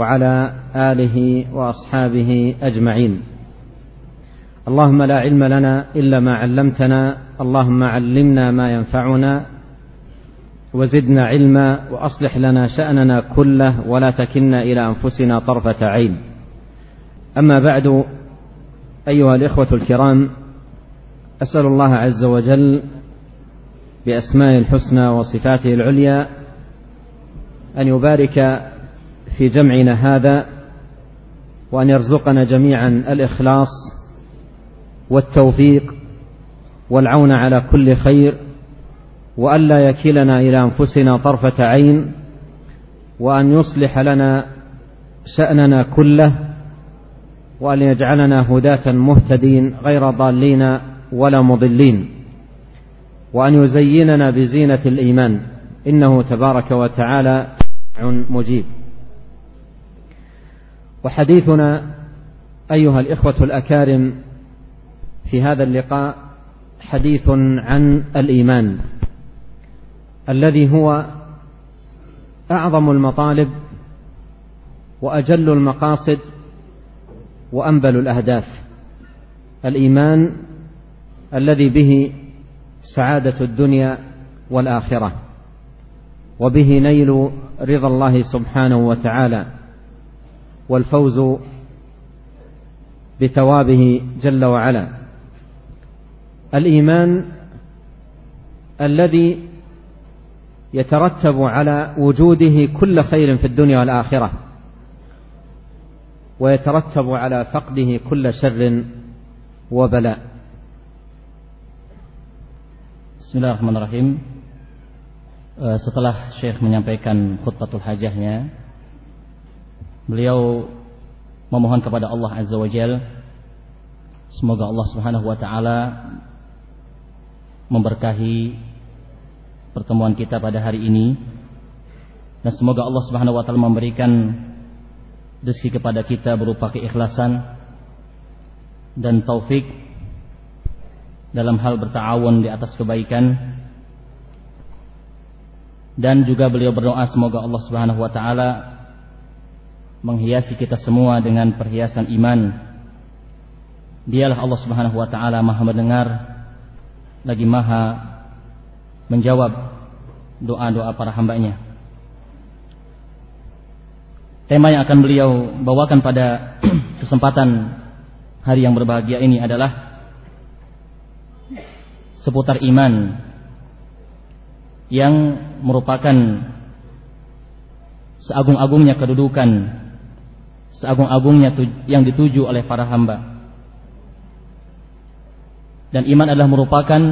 وعلى آله وأصحابه أجمعين. اللهم لا علم لنا إلا ما علمتنا اللهم علمنا ما ينفعنا وزدنا علما وأصلح لنا شأننا كله ولا تكلنا إلى أنفسنا طرفة عين. أما بعد أيها الإخوة الكرام أسأل الله عز وجل بأسماء الحسنى وصفاته العليا أن يبارك في جمعنا هذا وأن يرزقنا جميعا الإخلاص والتوفيق والعون على كل خير وألا يكلنا إلى أنفسنا طرفة عين وأن يصلح لنا شأننا كله وأن يجعلنا هداة مهتدين غير ضالين ولا مضلين وأن يزيننا بزينة الإيمان إنه تبارك وتعالى مجيب. وحديثنا أيها الإخوة الأكارم في هذا اللقاء حديث عن الإيمان الذي هو أعظم المطالب وأجل المقاصد وأنبل الأهداف الإيمان الذي به سعادة الدنيا والآخرة وبه نيل رضا الله سبحانه وتعالى والفوز بثوابه جل وعلا. الإيمان الذي يترتب على وجوده كل خير في الدنيا والآخرة ويترتب على فقده كل شر وبلاء. Bismillahirrahmanirrahim. Setelah Syekh menyampaikan khutbatul hajahnya Beliau memohon kepada Allah Azza wa Jal semoga Allah Subhanahu wa taala memberkahi pertemuan kita pada hari ini dan semoga Allah Subhanahu wa taala memberikan rezeki kepada kita berupa keikhlasan dan taufik dalam hal bertawun di atas kebaikan. Dan juga beliau berdoa semoga Allah Subhanahu wa taala menghiasi kita semua dengan perhiasan iman. Dialah Allah Subhanahu wa taala Maha mendengar lagi Maha menjawab doa-doa para hambanya. Tema yang akan beliau bawakan pada kesempatan hari yang berbahagia ini adalah seputar iman yang merupakan seagung-agungnya kedudukan seagung-agungnya yang dituju oleh para hamba. Dan iman adalah merupakan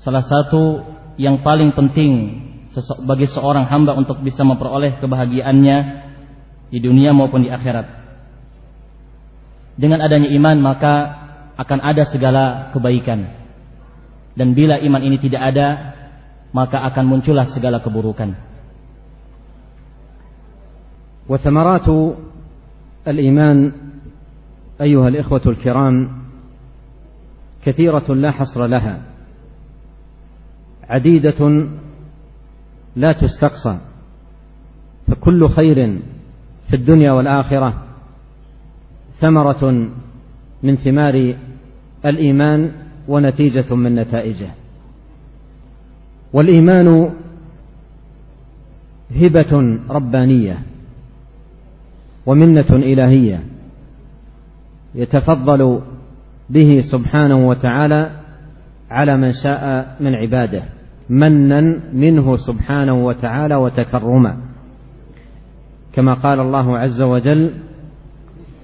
salah satu yang paling penting bagi seorang hamba untuk bisa memperoleh kebahagiaannya di dunia maupun di akhirat. Dengan adanya iman maka akan ada segala kebaikan. Dan bila iman ini tidak ada, maka akan muncullah segala keburukan. وثمرات الإيمان أيها الإخوة الكرام كثيرة لا حصر لها عديدة لا تستقصى فكل خير في الدنيا والآخرة ثمرة من ثمار الإيمان ونتيجة من نتائجه. والإيمان هبة ربانية. ومنة إلهية يتفضل به سبحانه وتعالى على من شاء من عباده منا منه سبحانه وتعالى وتكرما. كما قال الله عز وجل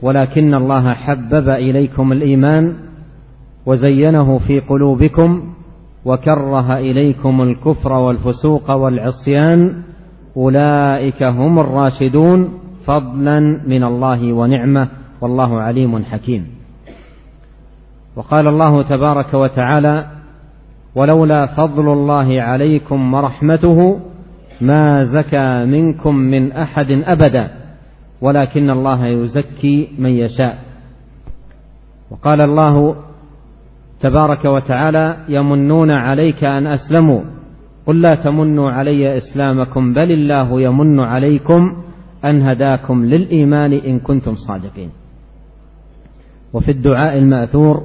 ولكن الله حبب إليكم الإيمان وزينه في قلوبكم وكره إليكم الكفر والفسوق والعصيان أولئك هم الراشدون. فضلا من الله ونعمة والله عليم حكيم. وقال الله تبارك وتعالى ولولا فضل الله عليكم ورحمته ما زكى منكم من أحد أبدا ولكن الله يزكي من يشاء. وقال الله تبارك وتعالى يمنون عليك أن أسلموا قل لا تمنوا علي إسلامكم بل الله يمن عليكم أن هداكم للإيمان إن كنتم صادقين. وفي الدعاء المأثور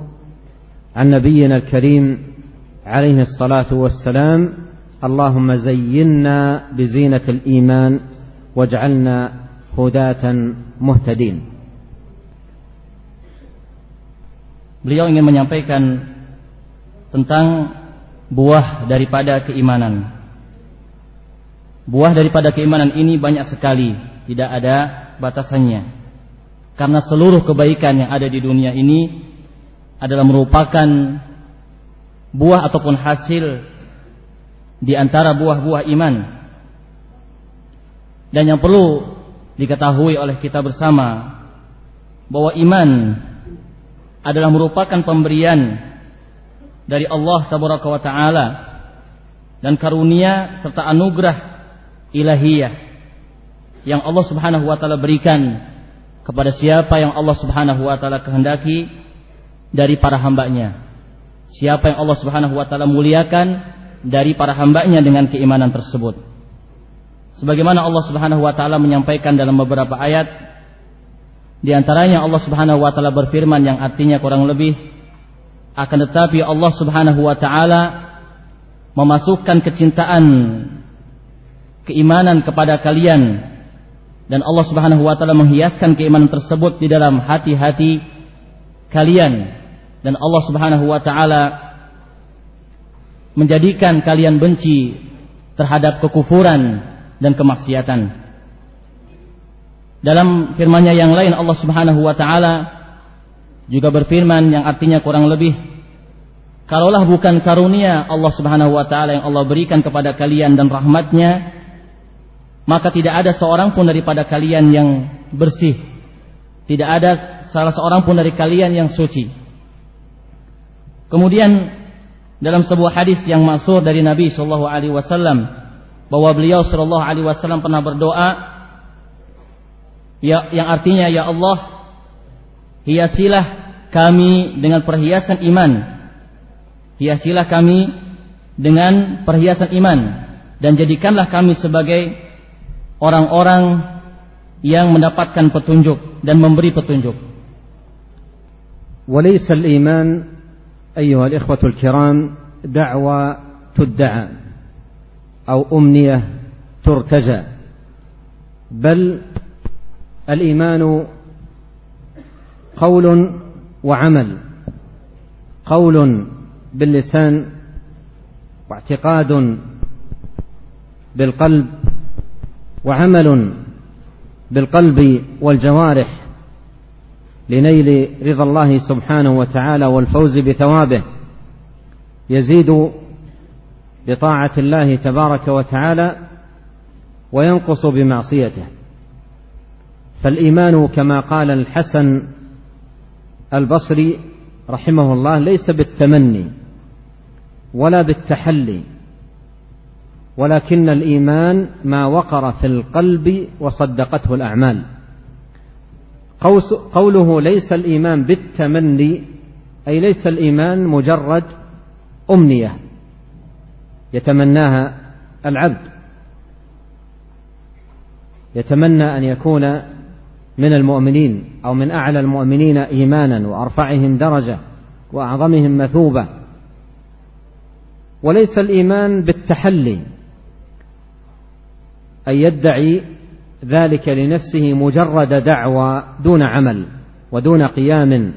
عن نبينا الكريم عليه الصلاة والسلام اللهم زينا بزينة الإيمان واجعلنا هداة مهتدين. Beliau ingin menyampaikan tentang buah daripada keimanan. Buah daripada keimanan ini banyak sekali, tidak ada batasannya. Karena seluruh kebaikan yang ada di dunia ini adalah merupakan buah ataupun hasil di antara buah-buah iman. Dan yang perlu diketahui oleh kita bersama bahwa iman adalah merupakan pemberian dari Allah tabaraka taala dan karunia serta anugerah ilahiyah yang Allah Subhanahu wa taala berikan kepada siapa yang Allah Subhanahu wa taala kehendaki dari para hambanya. Siapa yang Allah Subhanahu wa taala muliakan dari para hambanya dengan keimanan tersebut. Sebagaimana Allah Subhanahu wa taala menyampaikan dalam beberapa ayat di antaranya Allah Subhanahu wa taala berfirman yang artinya kurang lebih akan tetapi Allah Subhanahu wa taala memasukkan kecintaan keimanan kepada kalian dan Allah Subhanahu wa taala menghiaskan keimanan tersebut di dalam hati-hati kalian dan Allah Subhanahu wa taala menjadikan kalian benci terhadap kekufuran dan kemaksiatan. Dalam firman-Nya yang lain Allah Subhanahu wa taala juga berfirman yang artinya kurang lebih kalaulah bukan karunia Allah Subhanahu wa taala yang Allah berikan kepada kalian dan rahmatnya maka tidak ada seorang pun daripada kalian yang bersih. Tidak ada salah seorang pun dari kalian yang suci. Kemudian dalam sebuah hadis yang maksur dari Nabi sallallahu alaihi wasallam bahwa beliau sallallahu alaihi wasallam pernah berdoa ya yang artinya ya Allah hiasilah kami dengan perhiasan iman. Hiasilah kami dengan perhiasan iman. Dan jadikanlah kami sebagai orang-orang yang mendapatkan petunjuk dan memberi petunjuk. وليس الإيمان أيها الإخوة الكرام دعوة تدعى أو أمنية ترتجى. بل الإيمان قول وعمل. قول باللسان واعتقاد بالقلب. وعمل بالقلب والجوارح لنيل رضا الله سبحانه وتعالى والفوز بثوابه يزيد بطاعة الله تبارك وتعالى وينقص بمعصيته. فالإيمان كما قال الحسن البصري رحمه الله ليس بالتمني ولا بالتحلي. ولكن الإيمان ما وقر في القلب وصدقته الأعمال. قوله ليس الإيمان بالتمني أي ليس الإيمان مجرد أمنية يتمناها العبد. يتمنى أن يكون من المؤمنين أو من أعلى المؤمنين إيمانا وأرفعهم درجة وأعظمهم مثوبة. وليس الإيمان بالتحلي أن يدعي ذلك لنفسه مجرد دعوى دون عمل ودون قيام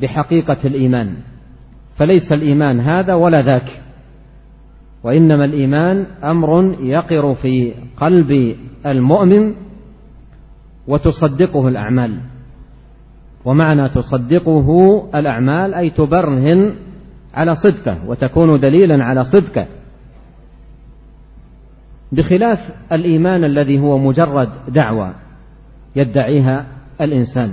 بحقيقة الإيمان. فليس الإيمان هذا ولا ذاك وإنما الإيمان أمر يقر في قلب المؤمن وتصدقه الأعمال. ومعنى تصدقه الأعمال أي تبرهن على صدقه وتكون دليلا على صدقه. بخلاف الإيمان الذي هو مجرد دعوة يدعيها الإنسان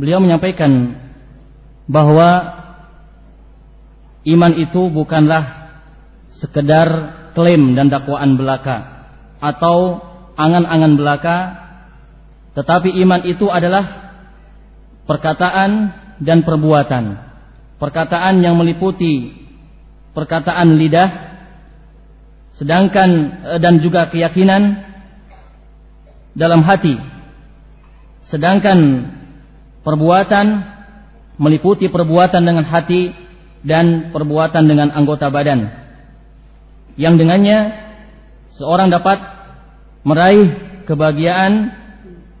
Beliau menyampaikan bahwa iman itu bukanlah sekedar klaim dan dakwaan belaka atau angan-angan belaka tetapi iman itu adalah perkataan dan perbuatan perkataan yang meliputi perkataan lidah sedangkan eh, dan juga keyakinan dalam hati. Sedangkan perbuatan meliputi perbuatan dengan hati dan perbuatan dengan anggota badan. Yang dengannya seorang dapat meraih kebahagiaan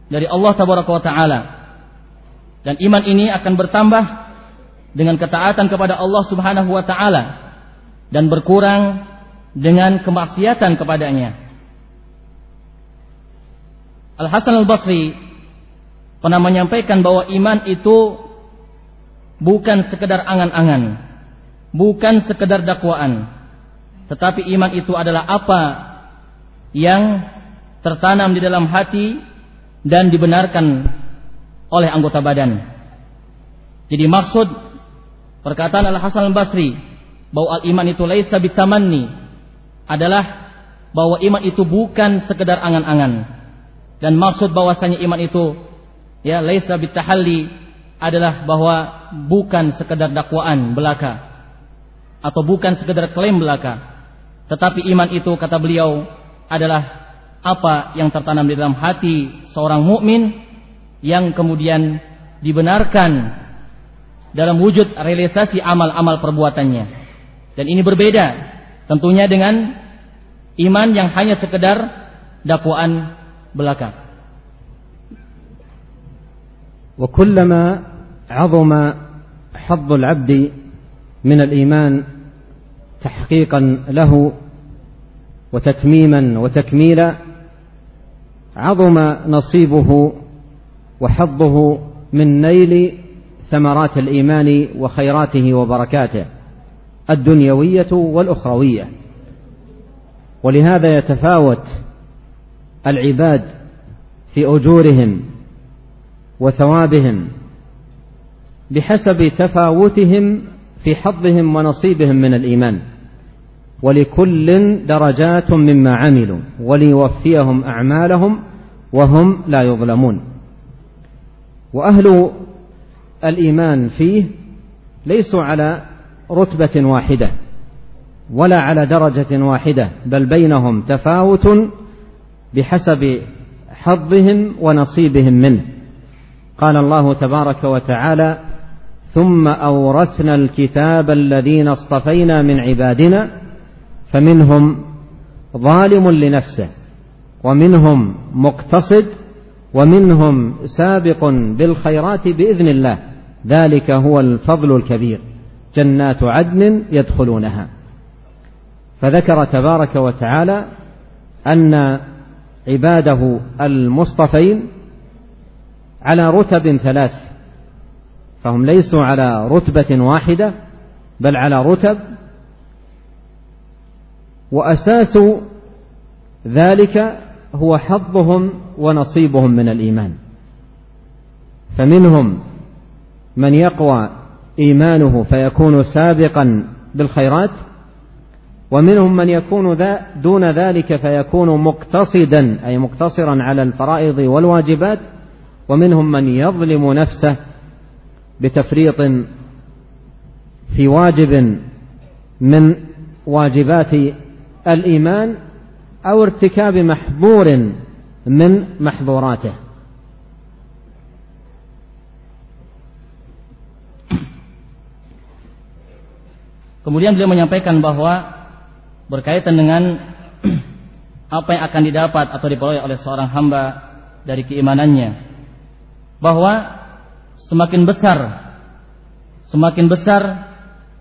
dari Allah taala. Dan iman ini akan bertambah dengan ketaatan kepada Allah Subhanahu wa taala dan berkurang dengan kemaksiatan kepadanya. Al Hasan Al Basri pernah menyampaikan bahwa iman itu bukan sekedar angan-angan, bukan sekedar dakwaan, tetapi iman itu adalah apa yang tertanam di dalam hati dan dibenarkan oleh anggota badan. Jadi maksud perkataan Al Hasan Al Basri bahwa al iman itu laisa bitamanni adalah bahwa iman itu bukan sekedar angan-angan. Dan maksud bahwasanya iman itu ya laisa bitahalli adalah bahwa bukan sekedar dakwaan belaka. Atau bukan sekedar klaim belaka. Tetapi iman itu kata beliau adalah apa yang tertanam di dalam hati seorang mukmin yang kemudian dibenarkan dalam wujud realisasi amal-amal perbuatannya. Dan ini berbeda Tentunya dengan iman yang hanya sekedar dakwaan belaka. وكلما عظم حظ العبد من الإيمان تحقيقا له وتتميما وتكميلا عظم نصيبه وحظه من نيل ثمرات الإيمان وخيراته وبركاته الدنيوية والأخروية. ولهذا يتفاوت العباد في أجورهم وثوابهم بحسب تفاوتهم في حظهم ونصيبهم من الإيمان. ولكل درجات مما عملوا وليوفيهم أعمالهم وهم لا يظلمون. وأهل الإيمان فيه ليسوا على رتبة واحدة ولا على درجة واحدة بل بينهم تفاوت بحسب حظهم ونصيبهم منه. قال الله تبارك وتعالى ثم أورثنا الكتاب الذين اصطفينا من عبادنا فمنهم ظالم لنفسه ومنهم مقتصد ومنهم سابق بالخيرات بإذن الله ذلك هو الفضل الكبير. جنات عدن يدخلونها. فذكر تبارك وتعالى أن عباده المصطفين على رتب ثلاث فهم ليسوا على رتبة واحدة بل على رتب وأساس ذلك هو حظهم ونصيبهم من الإيمان. فمنهم من يقوى إيمانه فيكون سابقا بالخيرات ومنهم من يكون دون ذلك فيكون مقتصدا أي مقتصرا على الفرائض والواجبات ومنهم من يظلم نفسه بتفريط في واجب من واجبات الإيمان أو ارتكاب محظور من محظوراته. Kemudian beliau menyampaikan bahwa berkaitan dengan apa yang akan didapat atau diperoleh oleh seorang hamba dari keimanannya. Bahwa semakin besar semakin besar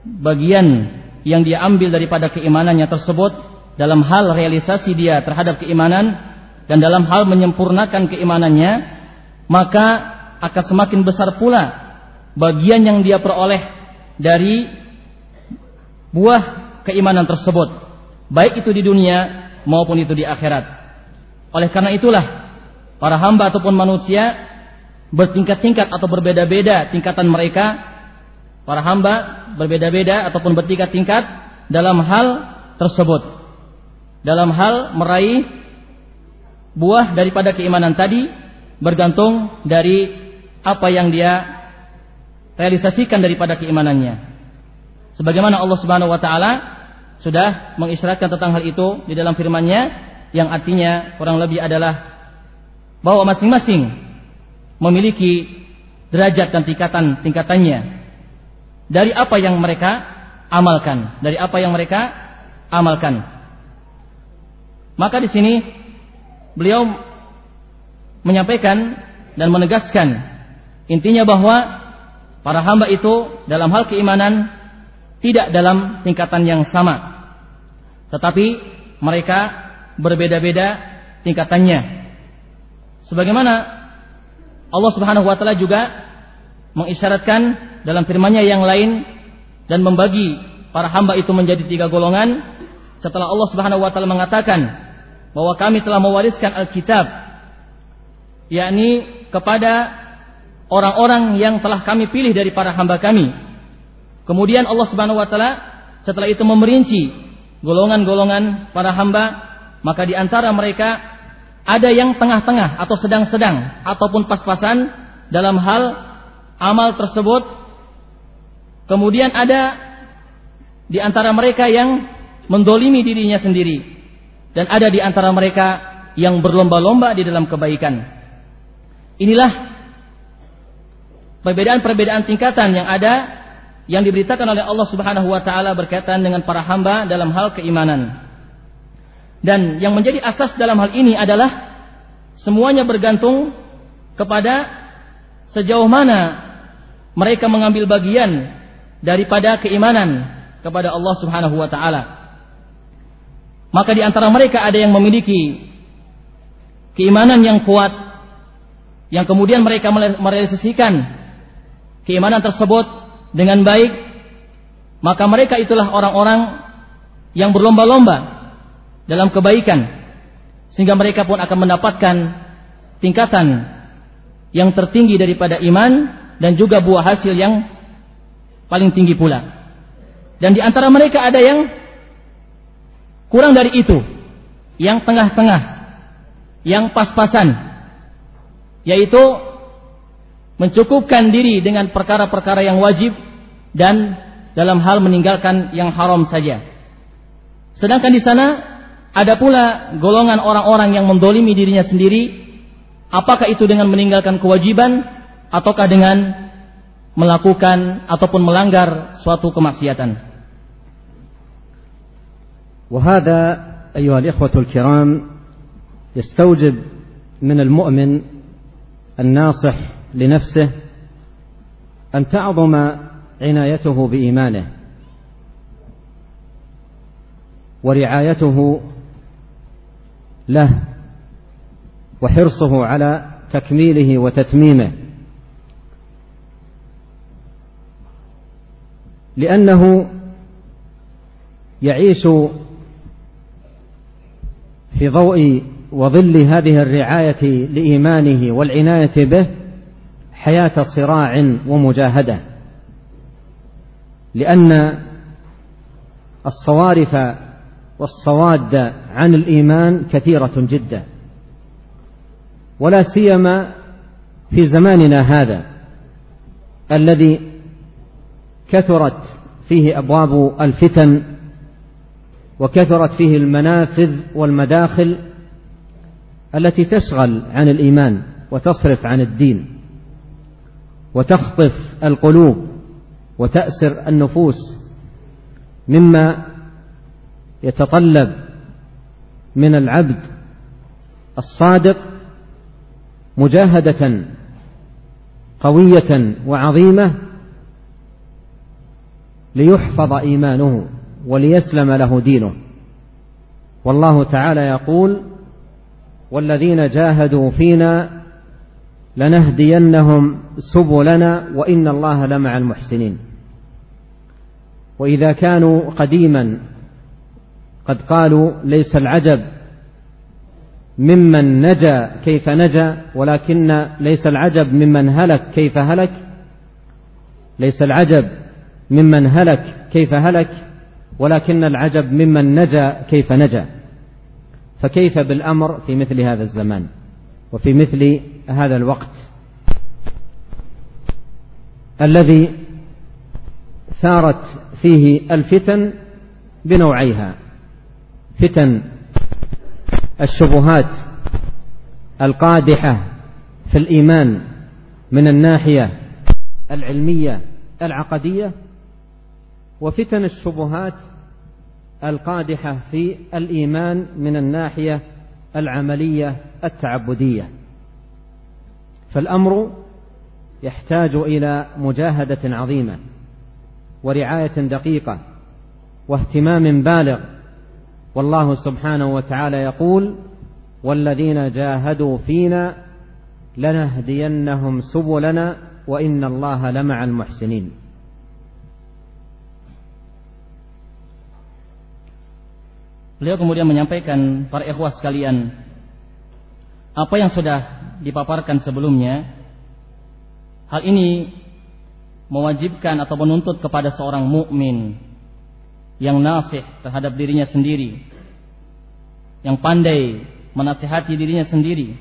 bagian yang dia ambil daripada keimanannya tersebut dalam hal realisasi dia terhadap keimanan dan dalam hal menyempurnakan keimanannya maka akan semakin besar pula bagian yang dia peroleh dari buah keimanan tersebut baik itu di dunia maupun itu di akhirat. Oleh karena itulah para hamba ataupun manusia bertingkat-tingkat atau berbeda-beda tingkatan mereka. Para hamba berbeda-beda ataupun bertingkat-tingkat dalam hal tersebut. Dalam hal meraih buah daripada keimanan tadi bergantung dari apa yang dia realisasikan daripada keimanannya. Sebagaimana Allah Subhanahu wa taala sudah mengisyaratkan tentang hal itu di dalam firman-Nya yang artinya kurang lebih adalah bahwa masing-masing memiliki derajat dan tingkatan-tingkatannya dari apa yang mereka amalkan, dari apa yang mereka amalkan. Maka di sini beliau menyampaikan dan menegaskan intinya bahwa para hamba itu dalam hal keimanan tidak dalam tingkatan yang sama. Tetapi mereka berbeda-beda tingkatannya. Sebagaimana Allah Subhanahu wa taala juga mengisyaratkan dalam firman-Nya yang lain dan membagi para hamba itu menjadi tiga golongan setelah Allah Subhanahu wa taala mengatakan bahwa kami telah mewariskan Alkitab yakni kepada orang-orang yang telah kami pilih dari para hamba kami Kemudian Allah Subhanahu wa taala setelah itu memerinci golongan-golongan para hamba, maka di antara mereka ada yang tengah-tengah atau sedang-sedang ataupun pas-pasan dalam hal amal tersebut. Kemudian ada di antara mereka yang mendolimi dirinya sendiri dan ada di antara mereka yang berlomba-lomba di dalam kebaikan. Inilah perbedaan-perbedaan tingkatan yang ada yang diberitakan oleh Allah Subhanahu wa taala berkaitan dengan para hamba dalam hal keimanan. Dan yang menjadi asas dalam hal ini adalah semuanya bergantung kepada sejauh mana mereka mengambil bagian daripada keimanan kepada Allah Subhanahu wa taala. Maka di antara mereka ada yang memiliki keimanan yang kuat yang kemudian mereka merealisasikan keimanan tersebut dengan baik, maka mereka itulah orang-orang yang berlomba-lomba dalam kebaikan sehingga mereka pun akan mendapatkan tingkatan yang tertinggi daripada iman dan juga buah hasil yang paling tinggi pula. Dan di antara mereka ada yang kurang dari itu, yang tengah-tengah, yang pas-pasan, yaitu mencukupkan diri dengan perkara-perkara yang wajib dan dalam hal meninggalkan yang haram saja. Sedangkan di sana ada pula golongan orang-orang yang mendolimi dirinya sendiri, apakah itu dengan meninggalkan kewajiban ataukah dengan melakukan ataupun melanggar suatu kemaksiatan. وهذا أيها الإخوة الكرام يستوجب من المؤمن الناصح لنفسه أن تعظم عنايته بإيمانه ورعايته له وحرصه على تكميله وتتميمه لأنه يعيش في ضوء وظل هذه الرعاية لإيمانه والعناية به حياة صراع ومجاهدة لأن الصوارف والصواد عن الإيمان كثيرة جدا ولا سيما في زماننا هذا الذي كثرت فيه أبواب الفتن وكثرت فيه المنافذ والمداخل التي تشغل عن الإيمان وتصرف عن الدين. وتخطف القلوب وتأسر النفوس مما يتطلب من العبد الصادق مجاهدة قوية وعظيمة ليحفظ إيمانه وليسلم له دينه. والله تعالى يقول والذين جاهدوا فينا لنهدينهم سبلنا وإن الله لمع المحسنين. وإذا كانوا قديما قد قالوا ليس العجب ممن نجا كيف نجا ولكن ليس العجب ممن هلك كيف هلك ليس العجب ممن هلك كيف هلك ولكن العجب ممن نجا كيف نجا. فكيف بالأمر في مثل هذا الزمان؟ وفي مثل هذا الوقت الذي ثارت فيه الفتن بنوعيها. فتن الشبهات القادحة في الإيمان من الناحية العلمية العقدية وفتن الشبهات القادحة في الإيمان من الناحية العملية التعبدية. فالأمر يحتاج إلى مجاهدة عظيمة ورعاية دقيقة واهتمام بالغ. والله سبحانه وتعالى يقول والذين جاهدوا فينا لنهدينهم سبلنا وإن الله لمع المحسنين. Beliau kemudian menyampaikan para ikhwah sekalian apa yang sudah dipaparkan sebelumnya hal ini mewajibkan atau menuntut kepada seorang mukmin yang nasih terhadap dirinya sendiri yang pandai menasihati dirinya sendiri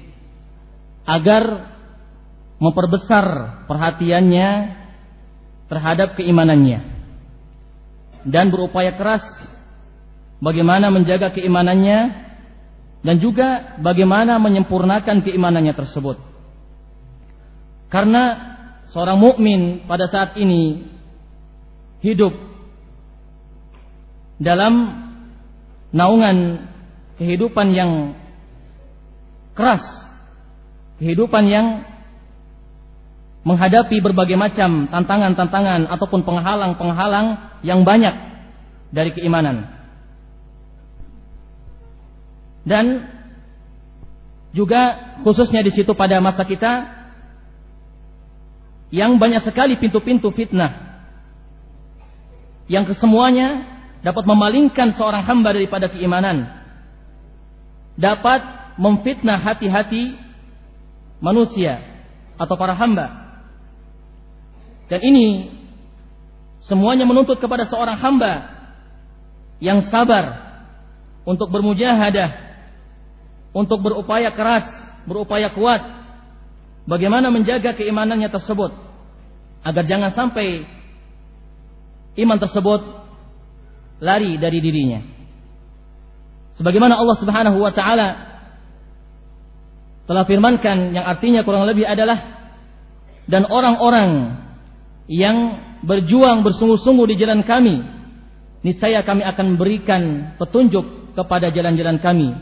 agar memperbesar perhatiannya terhadap keimanannya dan berupaya keras bagaimana menjaga keimanannya dan juga bagaimana menyempurnakan keimanannya tersebut. Karena seorang mukmin pada saat ini hidup dalam naungan kehidupan yang keras, kehidupan yang menghadapi berbagai macam tantangan-tantangan ataupun penghalang-penghalang yang banyak dari keimanan. Dan juga khususnya di situ pada masa kita yang banyak sekali pintu-pintu fitnah yang kesemuanya dapat memalingkan seorang hamba daripada keimanan dapat memfitnah hati-hati manusia atau para hamba. Dan ini semuanya menuntut kepada seorang hamba yang sabar untuk bermujahadah untuk berupaya keras, berupaya kuat bagaimana menjaga keimanannya tersebut agar jangan sampai iman tersebut lari dari dirinya. Sebagaimana Allah Subhanahu wa taala telah firmankan yang artinya kurang lebih adalah dan orang-orang yang berjuang bersungguh-sungguh di jalan kami niscaya kami akan berikan petunjuk kepada jalan-jalan kami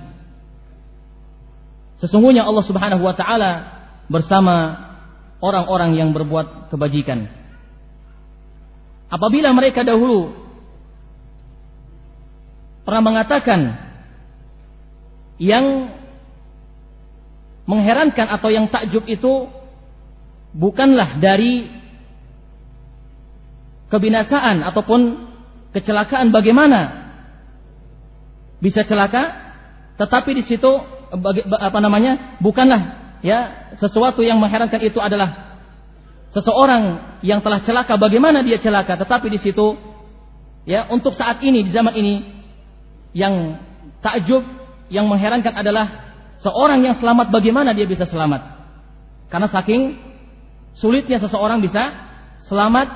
Sesungguhnya Allah Subhanahu wa taala bersama orang-orang yang berbuat kebajikan. Apabila mereka dahulu pernah mengatakan yang mengherankan atau yang takjub itu bukanlah dari kebinasaan ataupun kecelakaan bagaimana bisa celaka tetapi di situ apa namanya bukanlah ya sesuatu yang mengherankan itu adalah seseorang yang telah celaka bagaimana dia celaka? Tetapi di situ ya untuk saat ini di zaman ini yang takjub yang mengherankan adalah seorang yang selamat bagaimana dia bisa selamat? Karena saking sulitnya seseorang bisa selamat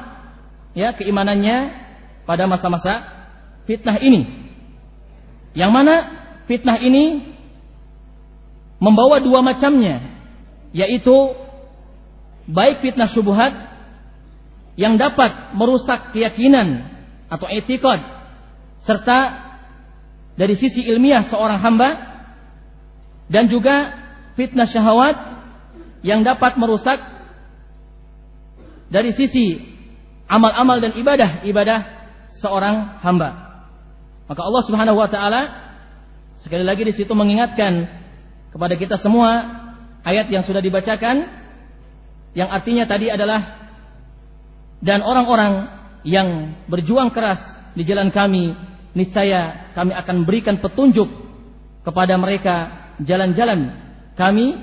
ya keimanannya pada masa-masa fitnah ini. Yang mana fitnah ini membawa dua macamnya yaitu baik fitnah syubhat yang dapat merusak keyakinan atau etikad serta dari sisi ilmiah seorang hamba dan juga fitnah syahwat yang dapat merusak dari sisi amal-amal dan ibadah-ibadah seorang hamba. Maka Allah Subhanahu wa taala sekali lagi di situ mengingatkan kepada kita semua ayat yang sudah dibacakan yang artinya tadi adalah dan orang-orang yang berjuang keras di jalan kami niscaya kami akan berikan petunjuk kepada mereka jalan-jalan kami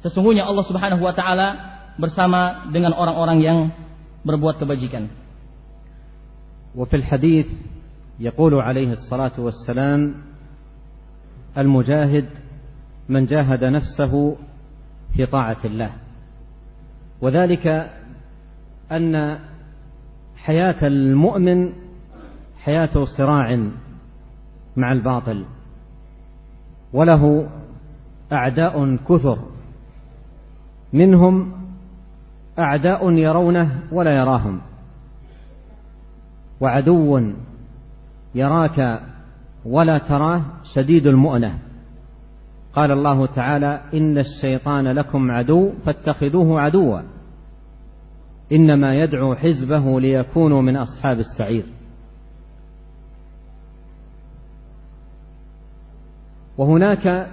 sesungguhnya Allah Subhanahu wa taala bersama dengan orang-orang yang berbuat kebajikan. وفي الحديث يقول عليه الصلاة والسلام المجاهد من جاهد نفسه في طاعة الله. وذلك أن حياة المؤمن حياة صراع مع الباطل وله أعداء كثر. منهم أعداء يرونه ولا يراهم. وعدو يراك ولا تراه شديد المؤنة. قال الله تعالى إن الشيطان لكم عدو فاتخذوه عدوا إنما يدعو حزبه ليكونوا من أصحاب السعير. وهناك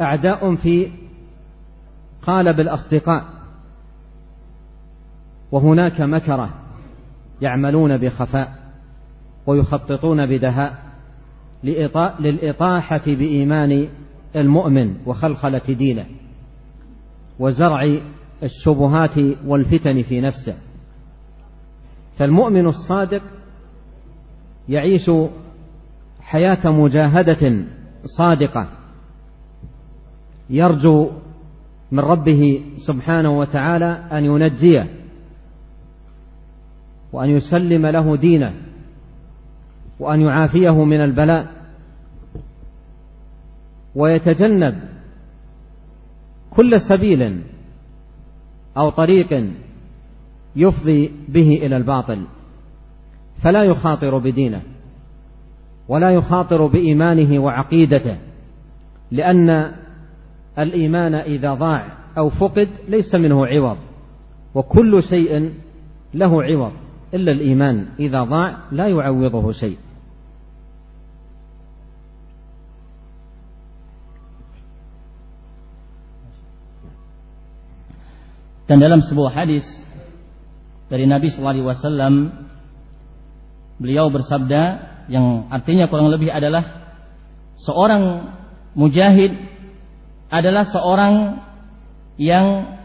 أعداء في قالب الأصدقاء وهناك مكرة يعملون بخفاء ويخططون بدهاء للإطاحة بإيمان المؤمن وخلخلة دينه وزرع الشبهات والفتن في نفسه. فالمؤمن الصادق يعيش حياة مجاهدة صادقة يرجو من ربه سبحانه وتعالى أن ينجيه وأن يسلم له دينه وأن يعافيه من البلاء ويتجنب كل سبيل أو طريق يفضي به إلى الباطل فلا يخاطر بدينه ولا يخاطر بإيمانه وعقيدته لأن الإيمان إذا ضاع أو فقد ليس منه عوض وكل شيء له عوض إلا الإيمان إذا ضاع لا يعوضه شيء. Dan dalam sebuah hadis dari Nabi sallallahu alaihi wasallam beliau bersabda yang artinya kurang lebih adalah seorang mujahid adalah seorang yang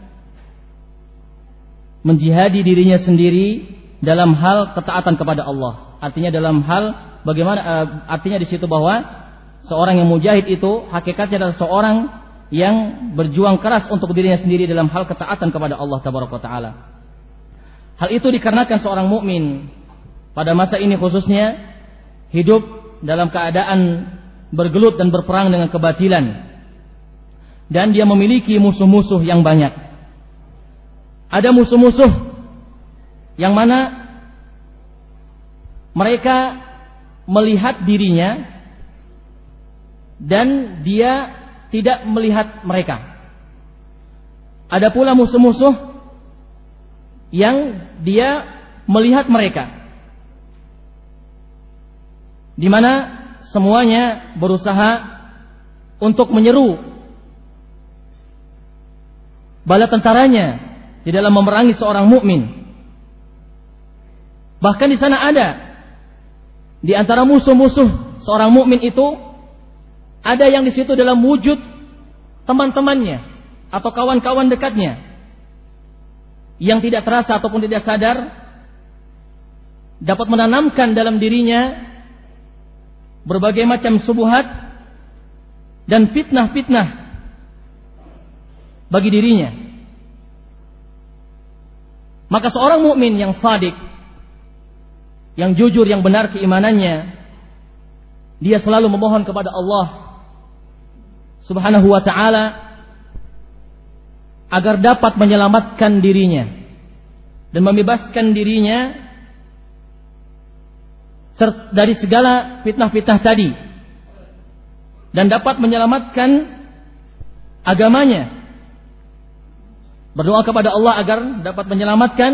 menjihadi dirinya sendiri dalam hal ketaatan kepada Allah. Artinya dalam hal bagaimana uh, artinya di situ bahwa seorang yang mujahid itu hakikatnya adalah seorang yang berjuang keras untuk dirinya sendiri dalam hal ketaatan kepada Allah taala. Hal itu dikarenakan seorang mukmin pada masa ini khususnya hidup dalam keadaan bergelut dan berperang dengan kebatilan dan dia memiliki musuh-musuh yang banyak. Ada musuh-musuh yang mana mereka melihat dirinya dan dia tidak melihat mereka. Ada pula musuh-musuh yang dia melihat mereka. Di mana semuanya berusaha untuk menyeru bala tentaranya di dalam memerangi seorang mukmin. Bahkan di sana ada di antara musuh-musuh seorang mukmin itu ada yang di situ dalam wujud teman-temannya atau kawan-kawan dekatnya yang tidak terasa ataupun tidak sadar dapat menanamkan dalam dirinya berbagai macam subuhat dan fitnah-fitnah bagi dirinya. Maka seorang mukmin yang sadik, yang jujur, yang benar keimanannya, dia selalu memohon kepada Allah Subhanahu wa taala agar dapat menyelamatkan dirinya dan membebaskan dirinya dari segala fitnah-fitnah tadi dan dapat menyelamatkan agamanya. Berdoa kepada Allah agar dapat menyelamatkan,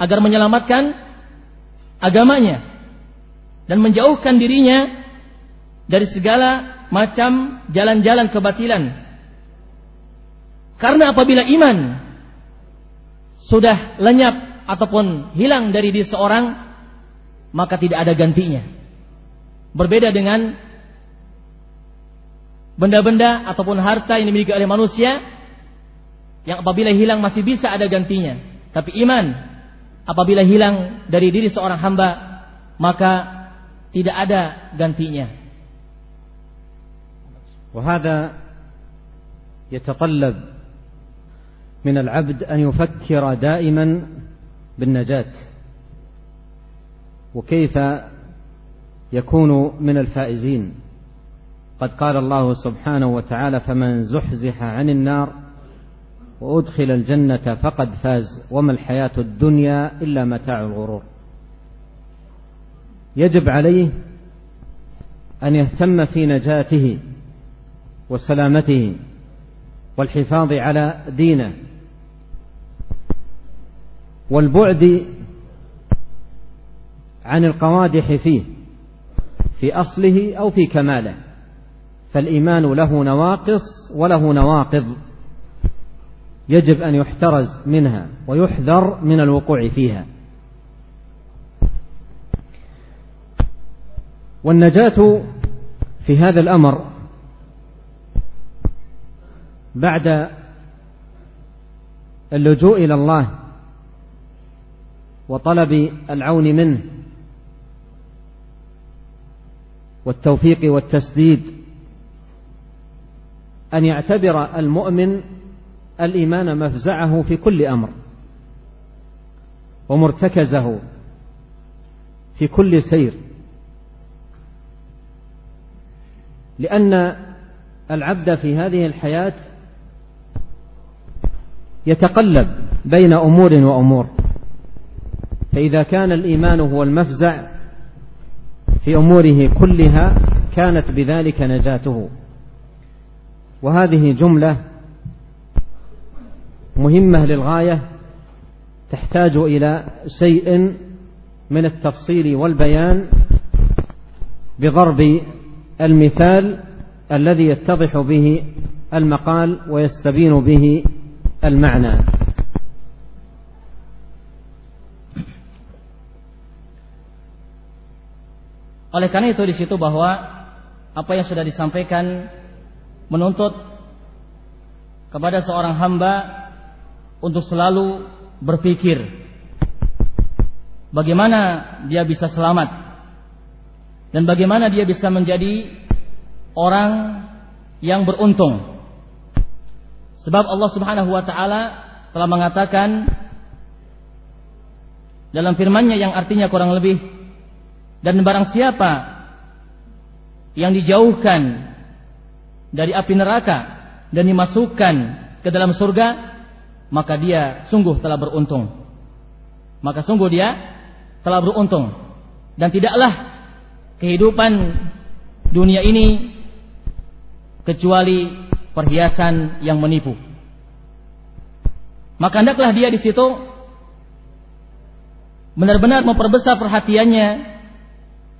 agar menyelamatkan agamanya dan menjauhkan dirinya dari segala macam jalan-jalan kebatilan. Karena apabila iman sudah lenyap ataupun hilang dari diri seorang, maka tidak ada gantinya. Berbeda dengan benda-benda ataupun harta yang dimiliki oleh manusia yang apabila hilang masih bisa ada gantinya. Tapi iman apabila hilang dari diri seorang hamba maka tidak ada gantinya. وهذا يتطلب من العبد أن يفكر دائما بالنجاة. وكيف يكون من الفائزين؟ قد قال الله سبحانه وتعالى فمن زحزح عن النار وأدخل الجنة فقد فاز وما الحياة الدنيا إلا متاع الغرور. يجب عليه أن يهتم في نجاته وسلامته والحفاظ على دينه والبعد عن القوادح فيه في أصله أو في كماله. فالإيمان له نواقص وله نواقض. يجب أن يحترز منها ويحذر من الوقوع فيها. والنجاة في هذا الأمر بعد اللجوء إلى الله وطلب العون منه والتوفيق والتسديد أن يعتبر المؤمن الإيمان مفزعه في كل أمر ومرتكزه في كل سير لأن العبد في هذه الحياة يتقلب بين أمور وأمور. فإذا كان الإيمان هو المفزع في أموره كلها كانت بذلك نجاته. وهذه جملة مهمة للغاية تحتاج إلى شيء من التفصيل والبيان بضرب المثال الذي يتضح به المقال ويستبين به المعنى Oleh karena itu di situ bahwa apa yang sudah disampaikan menuntut kepada seorang hamba untuk selalu berpikir bagaimana dia bisa selamat dan bagaimana dia bisa menjadi orang yang beruntung Sebab Allah Subhanahu wa taala telah mengatakan dalam firman-Nya yang artinya kurang lebih dan barang siapa yang dijauhkan dari api neraka dan dimasukkan ke dalam surga maka dia sungguh telah beruntung. Maka sungguh dia telah beruntung. Dan tidaklah kehidupan dunia ini kecuali perhiasan yang menipu. Maka hendaklah dia di situ benar-benar memperbesar perhatiannya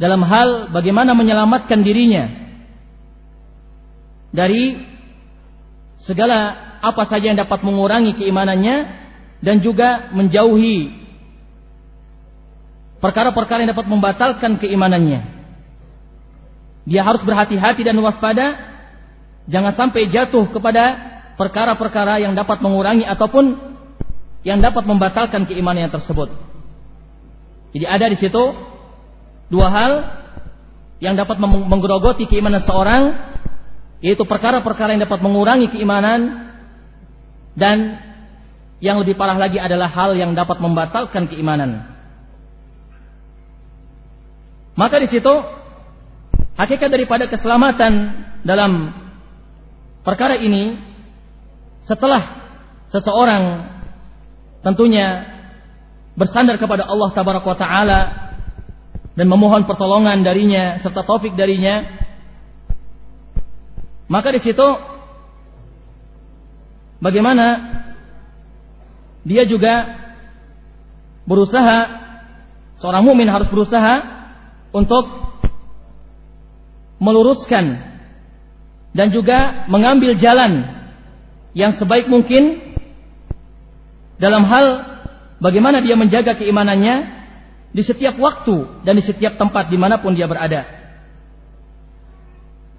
dalam hal bagaimana menyelamatkan dirinya dari segala apa saja yang dapat mengurangi keimanannya dan juga menjauhi perkara-perkara yang dapat membatalkan keimanannya. Dia harus berhati-hati dan waspada Jangan sampai jatuh kepada perkara-perkara yang dapat mengurangi ataupun yang dapat membatalkan keimanan tersebut. Jadi ada di situ dua hal yang dapat menggerogoti keimanan seorang yaitu perkara-perkara yang dapat mengurangi keimanan dan yang lebih parah lagi adalah hal yang dapat membatalkan keimanan. Maka di situ hakikat daripada keselamatan dalam perkara ini setelah seseorang tentunya bersandar kepada Allah tabaraka taala dan memohon pertolongan darinya serta taufik darinya maka di situ bagaimana dia juga berusaha seorang mukmin harus berusaha untuk meluruskan dan juga mengambil jalan yang sebaik mungkin dalam hal bagaimana dia menjaga keimanannya di setiap waktu dan di setiap tempat di mana pun dia berada.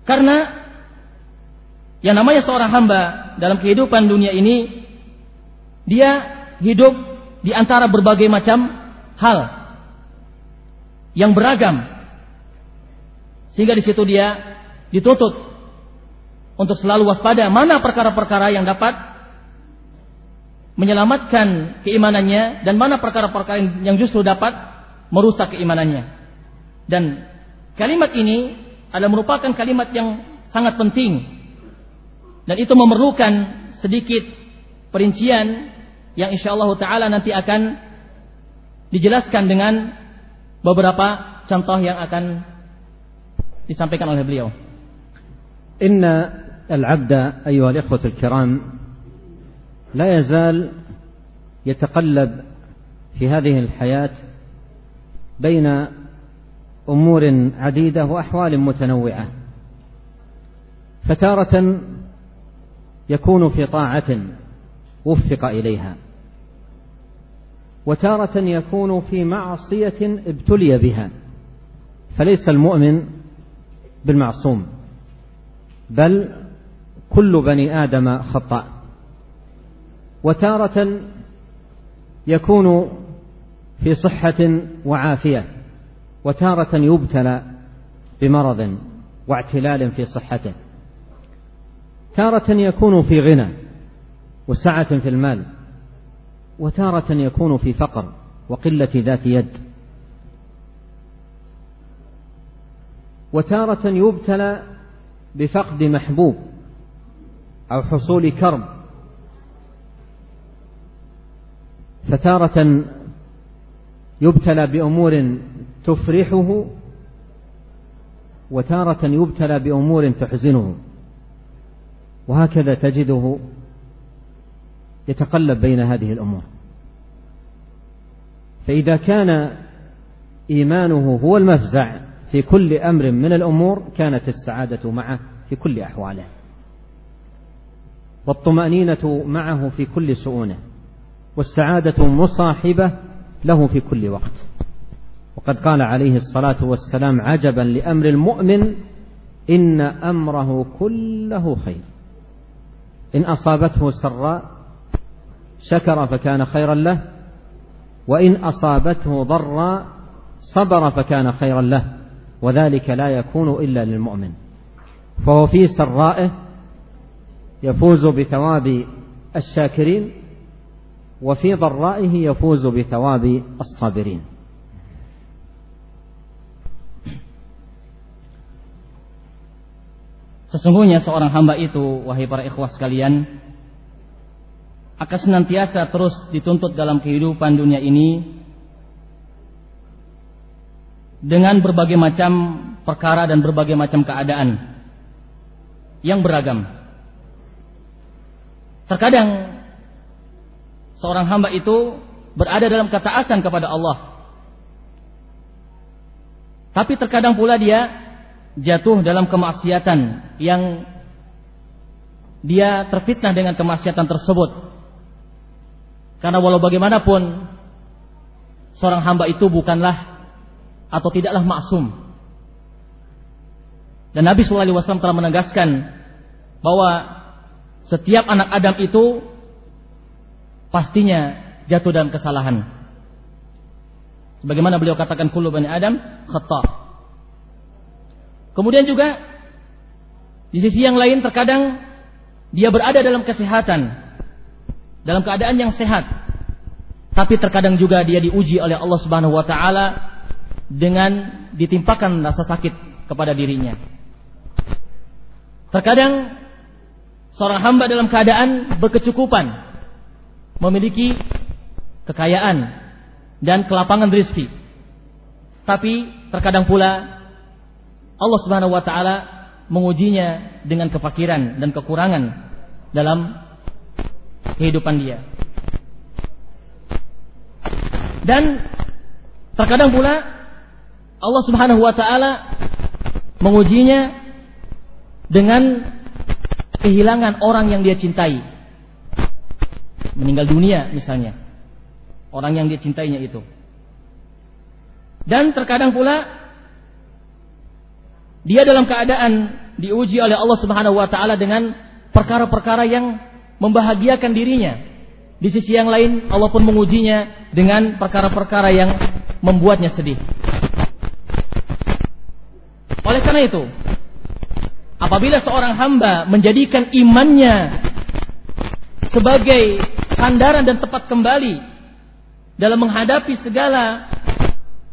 Karena yang namanya seorang hamba dalam kehidupan dunia ini dia hidup di antara berbagai macam hal yang beragam. Sehingga di situ dia dituntut untuk selalu waspada mana perkara-perkara yang dapat menyelamatkan keimanannya dan mana perkara-perkara yang justru dapat merusak keimanannya. Dan kalimat ini adalah merupakan kalimat yang sangat penting dan itu memerlukan sedikit perincian yang insya Allah Taala nanti akan dijelaskan dengan beberapa contoh yang akan disampaikan oleh beliau. Inna العبد أيها الإخوة الكرام لا يزال يتقلب في هذه الحياة بين أمور عديدة وأحوال متنوعة. فتارة يكون في طاعة وفق إليها وتارة يكون في معصية ابتلي بها فليس المؤمن بالمعصوم بل كل بني آدم خطاء. وتارة يكون في صحة وعافية وتارة يبتلى بمرض واعتلال في صحته. تارة يكون في غنى وسعة في المال وتارة يكون في فقر وقلة ذات يد. وتارة يبتلى بفقد محبوب أو حصول كرب فتارة يبتلى بأمور تفرحه وتارة يبتلى بأمور تحزنه. وهكذا تجده يتقلب بين هذه الأمور. فإذا كان إيمانه هو المفزع في كل أمر من الأمور كانت السعادة معه في كل أحواله. والطمأنينة معه في كل شؤونه والسعادة مصاحبة له في كل وقت. وقد قال عليه الصلاة والسلام عجبا لأمر المؤمن إن أمره كله خير. إن أصابته سراء شكر فكان خيرا له وإن أصابته ضراء صبر فكان خيرا له وذلك لا يكون إلا للمؤمن. فهو في سرائه يفوز بثواب الشاكرين وفي ضرائه يفوز بثواب الصابرين Sesungguhnya seorang hamba itu, wahai para ikhwah sekalian, akan senantiasa terus dituntut dalam kehidupan dunia ini dengan berbagai macam perkara dan berbagai macam keadaan yang beragam. Terkadang seorang hamba itu berada dalam ketaatan kepada Allah. Tapi terkadang pula dia jatuh dalam kemaksiatan yang dia terfitnah dengan kemaksiatan tersebut. Karena walau bagaimanapun seorang hamba itu bukanlah atau tidaklah maksum. Dan Nabi Shallallahu Alaihi Wasallam telah menegaskan bahwa setiap anak Adam itu pastinya jatuh dalam kesalahan. Sebagaimana beliau katakan kulu bani Adam khata. Kemudian juga di sisi yang lain terkadang dia berada dalam kesehatan, dalam keadaan yang sehat. Tapi terkadang juga dia diuji oleh Allah Subhanahu wa taala dengan ditimpakan rasa sakit kepada dirinya. Terkadang seorang hamba dalam keadaan berkecukupan, memiliki kekayaan dan kelapangan rezeki. Tapi terkadang pula Allah Subhanahu wa taala mengujinya dengan kefakiran dan kekurangan dalam kehidupan dia. Dan terkadang pula Allah Subhanahu wa taala mengujinya dengan kehilangan orang yang dia cintai. Meninggal dunia misalnya. Orang yang dia cintainya itu. Dan terkadang pula dia dalam keadaan diuji oleh Allah Subhanahu wa taala dengan perkara-perkara yang membahagiakan dirinya. Di sisi yang lain Allah pun mengujinya dengan perkara-perkara yang membuatnya sedih. Oleh karena itu, apabila seorang hamba menjadikan imannya sebagai sandaran dan tempat kembali dalam menghadapi segala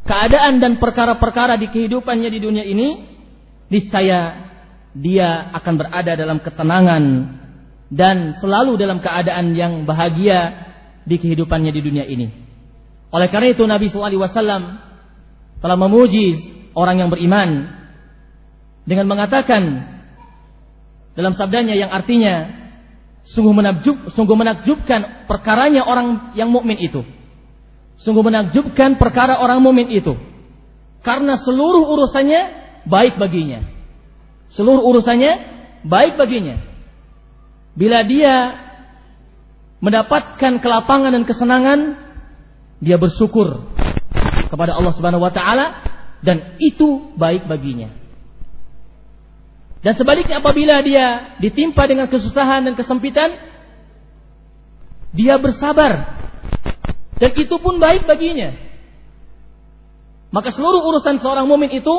keadaan dan perkara-perkara di kehidupannya di dunia ini, niscaya dia akan berada dalam ketenangan dan selalu dalam keadaan yang bahagia di kehidupannya di dunia ini. Oleh karena itu Nabi SAW telah memuji orang yang beriman dengan mengatakan dalam sabdanya yang artinya sungguh menakjub, sungguh menakjubkan perkaranya orang yang mukmin itu. Sungguh menakjubkan perkara orang mukmin itu. Karena seluruh urusannya baik baginya. Seluruh urusannya baik baginya. Bila dia mendapatkan kelapangan dan kesenangan, dia bersyukur kepada Allah Subhanahu wa taala dan itu baik baginya. Dan sebaliknya apabila dia ditimpa dengan kesusahan dan kesempitan, dia bersabar dan itu pun baik baginya. Maka seluruh urusan seorang mumin itu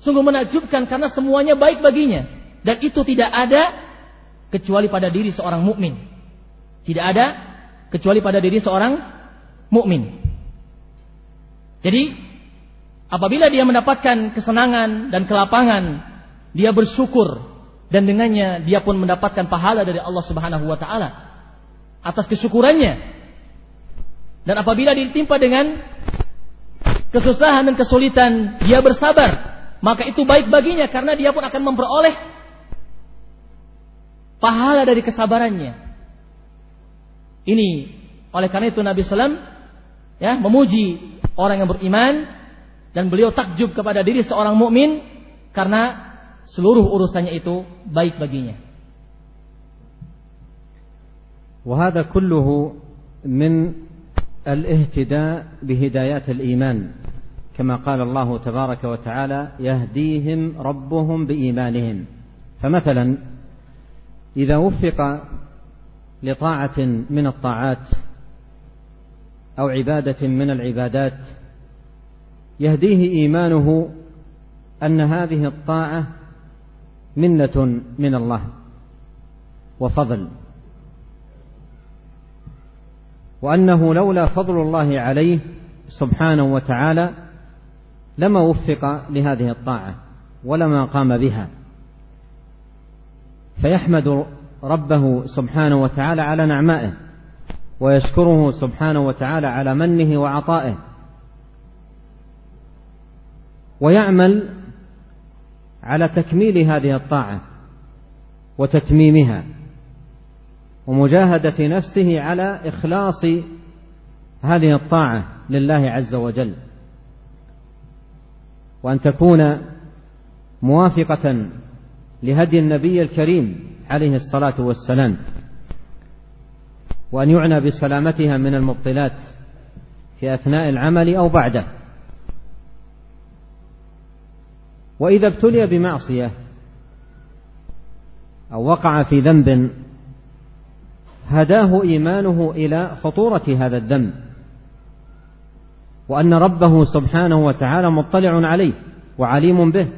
sungguh menakjubkan karena semuanya baik baginya. Dan itu tidak ada kecuali pada diri seorang mukmin. Tidak ada kecuali pada diri seorang mukmin. Jadi apabila dia mendapatkan kesenangan dan kelapangan, dia bersyukur. Dan dengannya dia pun mendapatkan pahala dari Allah Subhanahu wa taala. Atas kesyukurannya. Dan apabila ditimpa dengan kesusahan dan kesulitan, dia bersabar, maka itu baik baginya karena dia pun akan memperoleh pahala dari kesabarannya. Ini oleh karena itu Nabi Sallam ya memuji orang yang beriman dan beliau takjub kepada diri seorang mukmin karena seluruh urusannya itu baik baginya. وهذا كله من الاهتداء بهدايات الإيمان كما قال الله تبارك وتعالى يهديهم ربهم بإيمانهم فمثلا إذا وفق لطاعة من الطاعات أو عبادة من العبادات يهديه إيمانه أن هذه الطاعة منة من الله وفضل. وأنه لولا فضل الله عليه سبحانه وتعالى لما وفق لهذه الطاعة ولما قام بها. فيحمد ربه سبحانه وتعالى على نعمائه ويشكره سبحانه وتعالى على منه وعطائه. ويعمل على تكميل هذه الطاعة وتتميمها ومجاهدة نفسه على إخلاص هذه الطاعة لله عز وجل. وأن تكون موافقة لهدي النبي الكريم عليه الصلاة والسلام. وأن يعنى بسلامتها من المبطلات في أثناء العمل أو بعده. وإذا ابتلي بمعصية أو وقع في ذنب هداه إيمانه إلى خطورة هذا الذنب وأن ربه سبحانه وتعالى مطلع عليه وعليم به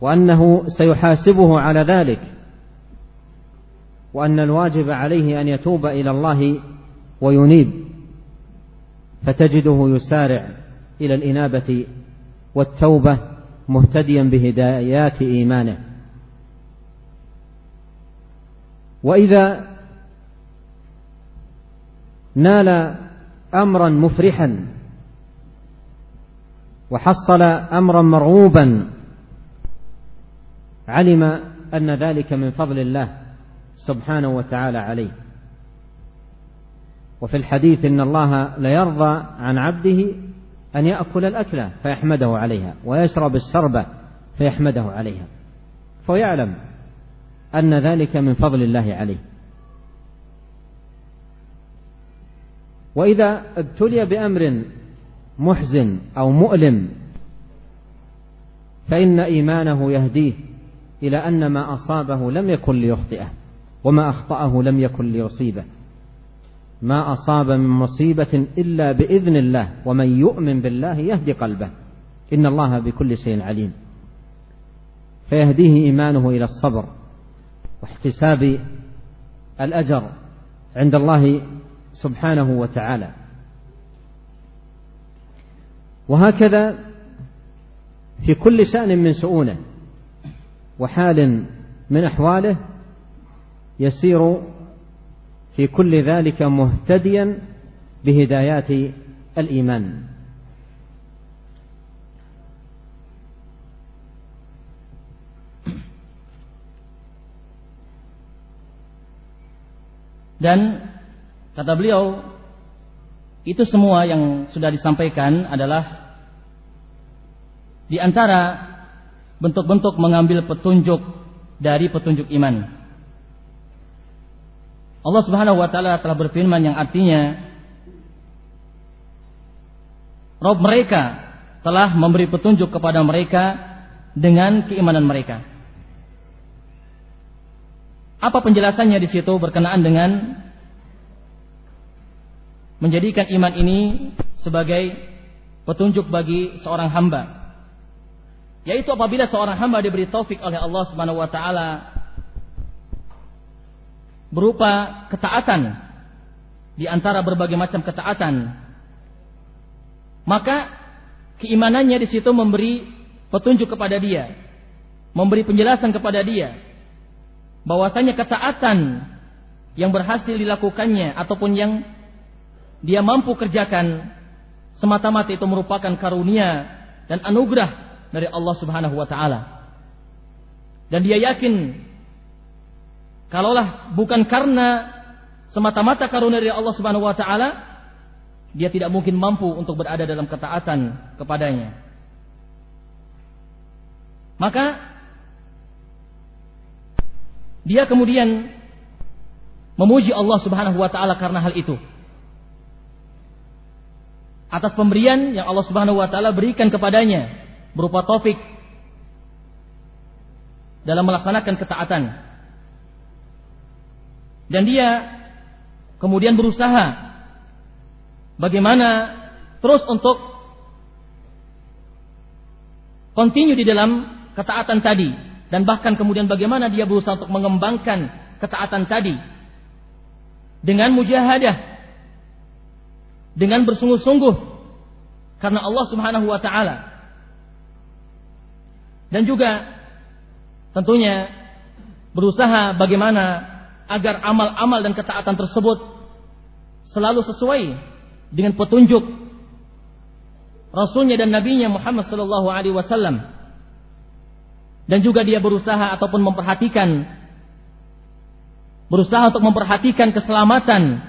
وأنه سيحاسبه على ذلك وأن الواجب عليه أن يتوب إلى الله وينيب فتجده يسارع إلى الإنابة والتوبة مهتديا بهدايات إيمانه. وإذا نال أمرا مفرحا وحصل أمرا مرغوبا علم أن ذلك من فضل الله سبحانه وتعالى عليه. وفي الحديث إن الله ليرضى عن عبده أن يأكل الأكلة فيحمده عليها ويشرب الشربة فيحمده عليها. فيعلم أن ذلك من فضل الله عليه. وإذا ابتلي بأمر محزن أو مؤلم فإن إيمانه يهديه إلى أن ما أصابه لم يكن ليخطئه وما أخطأه لم يكن ليصيبه. ما أصاب من مصيبة إلا بإذن الله ومن يؤمن بالله يهدي قلبه. إن الله بكل شيء عليم. فيهديه إيمانه إلى الصبر واحتساب الأجر عند الله سبحانه وتعالى. وهكذا في كل شأن من شؤونه وحال من أحواله يسير في كل ذلك مهتديا بهدايات الإيمان Dan kata beliau, itu semua yang sudah disampaikan adalah di antara bentuk-bentuk mengambil petunjuk dari petunjuk iman. Allah Subhanahu wa taala telah berfirman yang artinya Rob mereka telah memberi petunjuk kepada mereka dengan keimanan mereka. Apa penjelasannya di situ berkenaan dengan menjadikan iman ini sebagai petunjuk bagi seorang hamba? Yaitu apabila seorang hamba diberi taufik oleh Allah Subhanahu wa taala berupa ketaatan di antara berbagai macam ketaatan maka keimanannya di situ memberi petunjuk kepada dia memberi penjelasan kepada dia bahwasanya ketaatan yang berhasil dilakukannya ataupun yang dia mampu kerjakan semata-mata itu merupakan karunia dan anugerah dari Allah Subhanahu wa taala. Dan dia yakin Kalaulah bukan karena semata-mata karunia dari Allah Subhanahu wa taala, dia tidak mungkin mampu untuk berada dalam ketaatan kepadanya. Maka dia kemudian memuji Allah Subhanahu wa taala karena hal itu. Atas pemberian yang Allah Subhanahu wa taala berikan kepadanya berupa taufik dalam melaksanakan ketaatan dan dia kemudian berusaha bagaimana terus untuk continue di dalam ketaatan tadi dan bahkan kemudian bagaimana dia berusaha untuk mengembangkan ketaatan tadi dengan mujahadah dengan bersungguh-sungguh karena Allah Subhanahu wa taala. Dan juga tentunya berusaha bagaimana agar amal-amal dan ketaatan tersebut selalu sesuai dengan petunjuk Rasulnya dan Nabinya Muhammad Sallallahu Alaihi Wasallam. Dan juga dia berusaha ataupun memperhatikan berusaha untuk memperhatikan keselamatan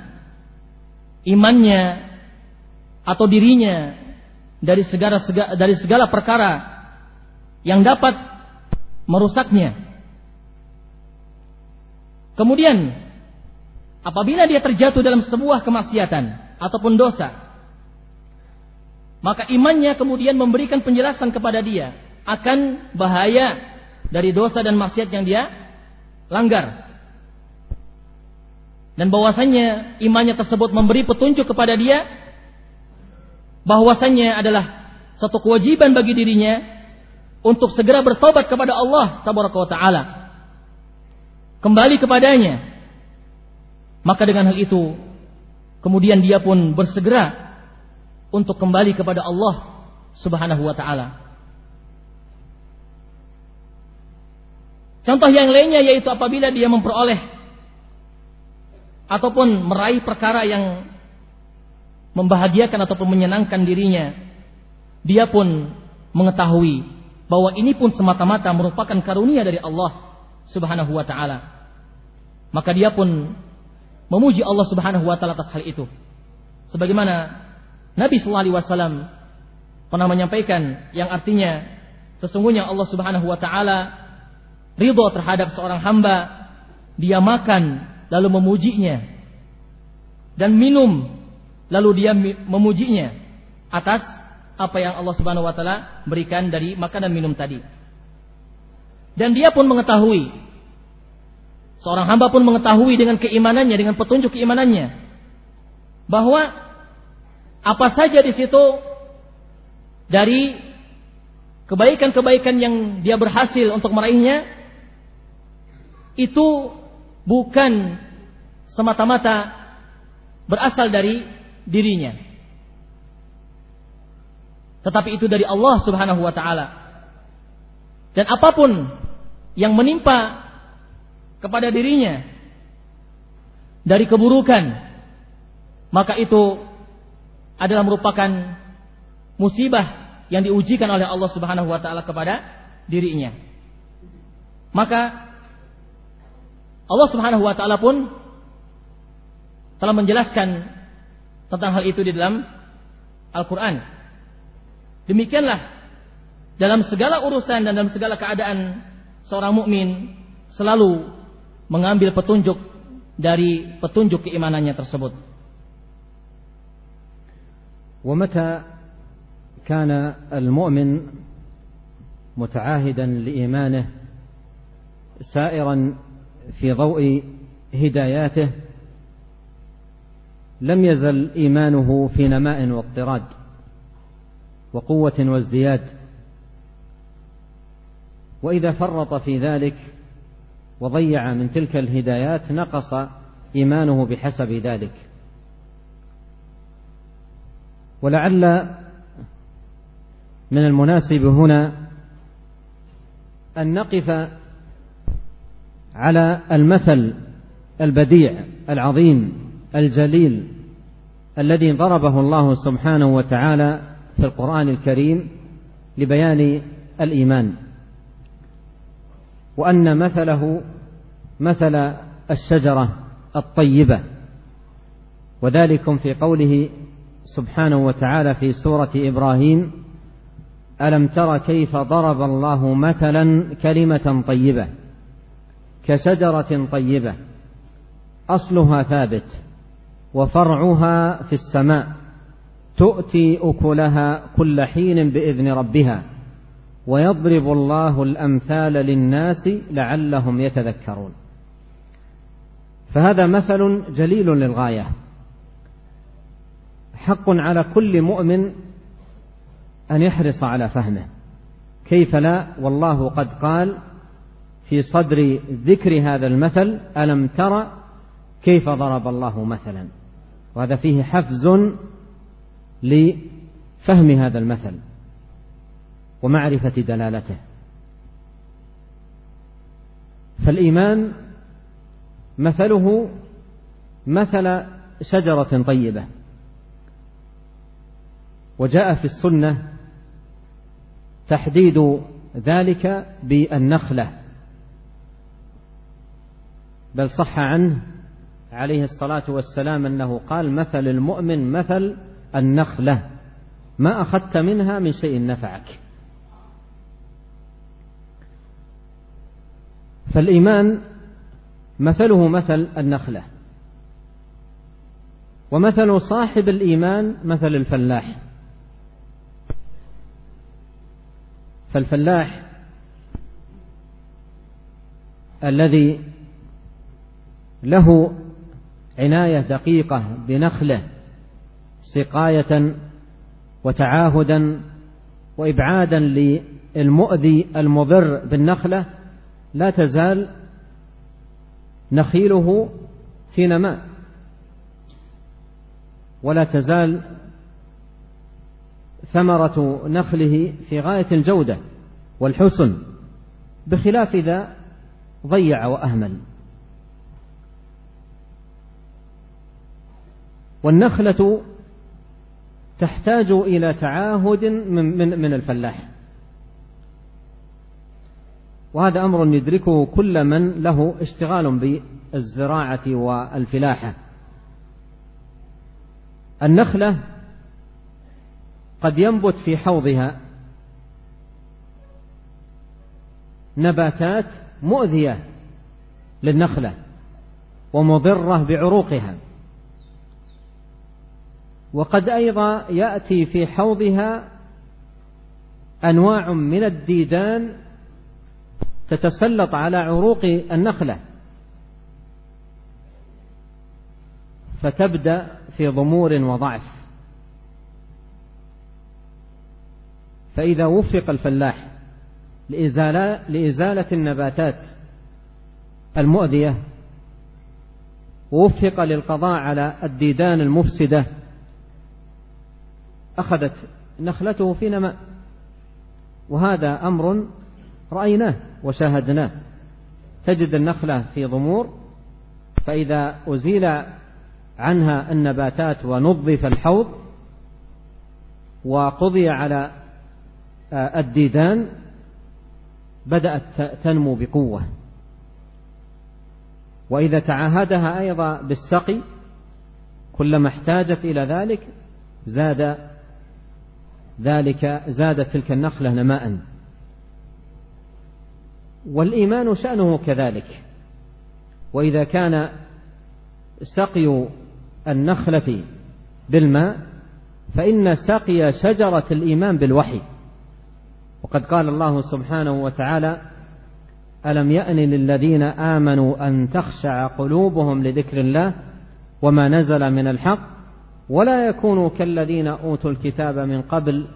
imannya atau dirinya dari segala dari segala perkara yang dapat merusaknya Kemudian apabila dia terjatuh dalam sebuah kemaksiatan ataupun dosa, maka imannya kemudian memberikan penjelasan kepada dia akan bahaya dari dosa dan maksiat yang dia langgar. Dan bahwasanya imannya tersebut memberi petunjuk kepada dia bahwasanya adalah satu kewajiban bagi dirinya untuk segera bertobat kepada Allah taala kembali kepadanya. Maka dengan hal itu, kemudian dia pun bersegera untuk kembali kepada Allah Subhanahu wa taala. Contoh yang lainnya yaitu apabila dia memperoleh ataupun meraih perkara yang membahagiakan ataupun menyenangkan dirinya, dia pun mengetahui bahwa ini pun semata-mata merupakan karunia dari Allah Subhanahu wa taala. Maka dia pun memuji Allah Subhanahu wa taala atas hal itu. Sebagaimana Nabi sallallahu alaihi wasallam pernah menyampaikan yang artinya sesungguhnya Allah Subhanahu wa taala ridho terhadap seorang hamba dia makan lalu memujinya dan minum lalu dia memujinya atas apa yang Allah Subhanahu wa taala berikan dari makan dan minum tadi. Dan dia pun mengetahui seorang hamba pun mengetahui dengan keimanannya, dengan petunjuk keimanannya bahwa apa saja di situ dari kebaikan-kebaikan yang dia berhasil untuk meraihnya itu bukan semata-mata berasal dari dirinya. Tetapi itu dari Allah Subhanahu wa taala. Dan apa pun yang menimpa kepada dirinya dari keburukan, maka itu adalah merupakan musibah yang diujikan oleh Allah Subhanahu wa taala kepada dirinya. Maka Allah Subhanahu wa taala pun telah menjelaskan tentang hal itu di dalam Al-Qur'an. Demikianlah dalam segala urusan dan dalam segala keadaan seorang mukmin selalu mengambil petunjuk dari petunjuk keimanannya tersebut. ومتى كان المؤمن متعاهدا لإيمانه سائرا في ضوء هداياته لم يزل ايمانه في نماء واضطراد وقوه وازدياد وإذا فرط في ذلك وضيع من تلك الهدايات نقص إيمانه بحسب ذلك. ولعل من المناسب هنا أن نقف على المثل البديع العظيم الجليل الذي ضربه الله سبحانه وتعالى في القرآن الكريم لبيان الإيمان. وأن مثله مثل الشجرة الطيبة. وذلكم في قوله سبحانه وتعالى في سورة إبراهيم ألم تر كيف ضرب الله مثلا كلمة طيبة كشجرة طيبة؟ أصلها ثابت وفرعها في السماء تؤتي أكلها كل حين بإذن ربها. ويضرب الله الأمثال للناس لعلهم يتذكرون. فهذا مثل جليل للغاية. حق على كل مؤمن أن يحرص على فهمه. كيف لا؟ والله قد قال في صدر ذكر هذا المثل ألم تر كيف ضرب الله مثلا؟ وهذا فيه حفز لفهم هذا المثل. ومعرفة دلالته. فالإيمان مثله مثل شجرة طيبة. وجاء في السنة تحديد ذلك بالنخلة. بل صح عنه عليه الصلاة والسلام أنه قال مثل المؤمن مثل النخلة. ما أخذت منها من شيء نفعك. فالإيمان مثله مثل النخلة. ومثل صاحب الإيمان مثل الفلاح. فالفلاح الذي له عناية دقيقة بنخلة سقاية وتعاهدا وإبعادا للمؤذي المضر بالنخلة لا تزال نخيله في نماء ولا تزال ثمرة نخله في غاية الجودة والحسن بخلاف إذا ضيع وأهمل. والنخلة تحتاج إلى تعاهد من, من, من الفلاح. وهذا أمر يدركه كل من له اشتغال بالزراعة والفلاحة. النخلة قد ينبت في حوضها نباتات مؤذية للنخلة ومضرة بعروقها. وقد أيضا يأتي في حوضها أنواع من الديدان تتسلط على عروق النخلة. فتبدأ في ضمور وضعف. فإذا وفق الفلاح لإزالة, لإزالة النباتات المؤذية ووفق للقضاء على الديدان المفسدة أخذت نخلته في نماء. وهذا أمر رأيناه وشاهدناه. تجد النخلة في ضمور فإذا أزيل عنها النباتات ونظف الحوض وقضي على الديدان بدأت تنمو بقوة. وإذا تعاهدها أيضا بالسقي كلما احتاجت إلى ذلك زاد ذلك زادت تلك النخلة نماء. والإيمان شأنه كذلك. وإذا كان سقي النخلة بالماء فإن سقي شجرة الإيمان بالوحي. وقد قال الله سبحانه وتعالى ألم يأن للذين آمنوا أن تخشع قلوبهم لذكر الله وما نزل من الحق؟ ولا يكونوا كالذين أوتوا الكتاب من قبل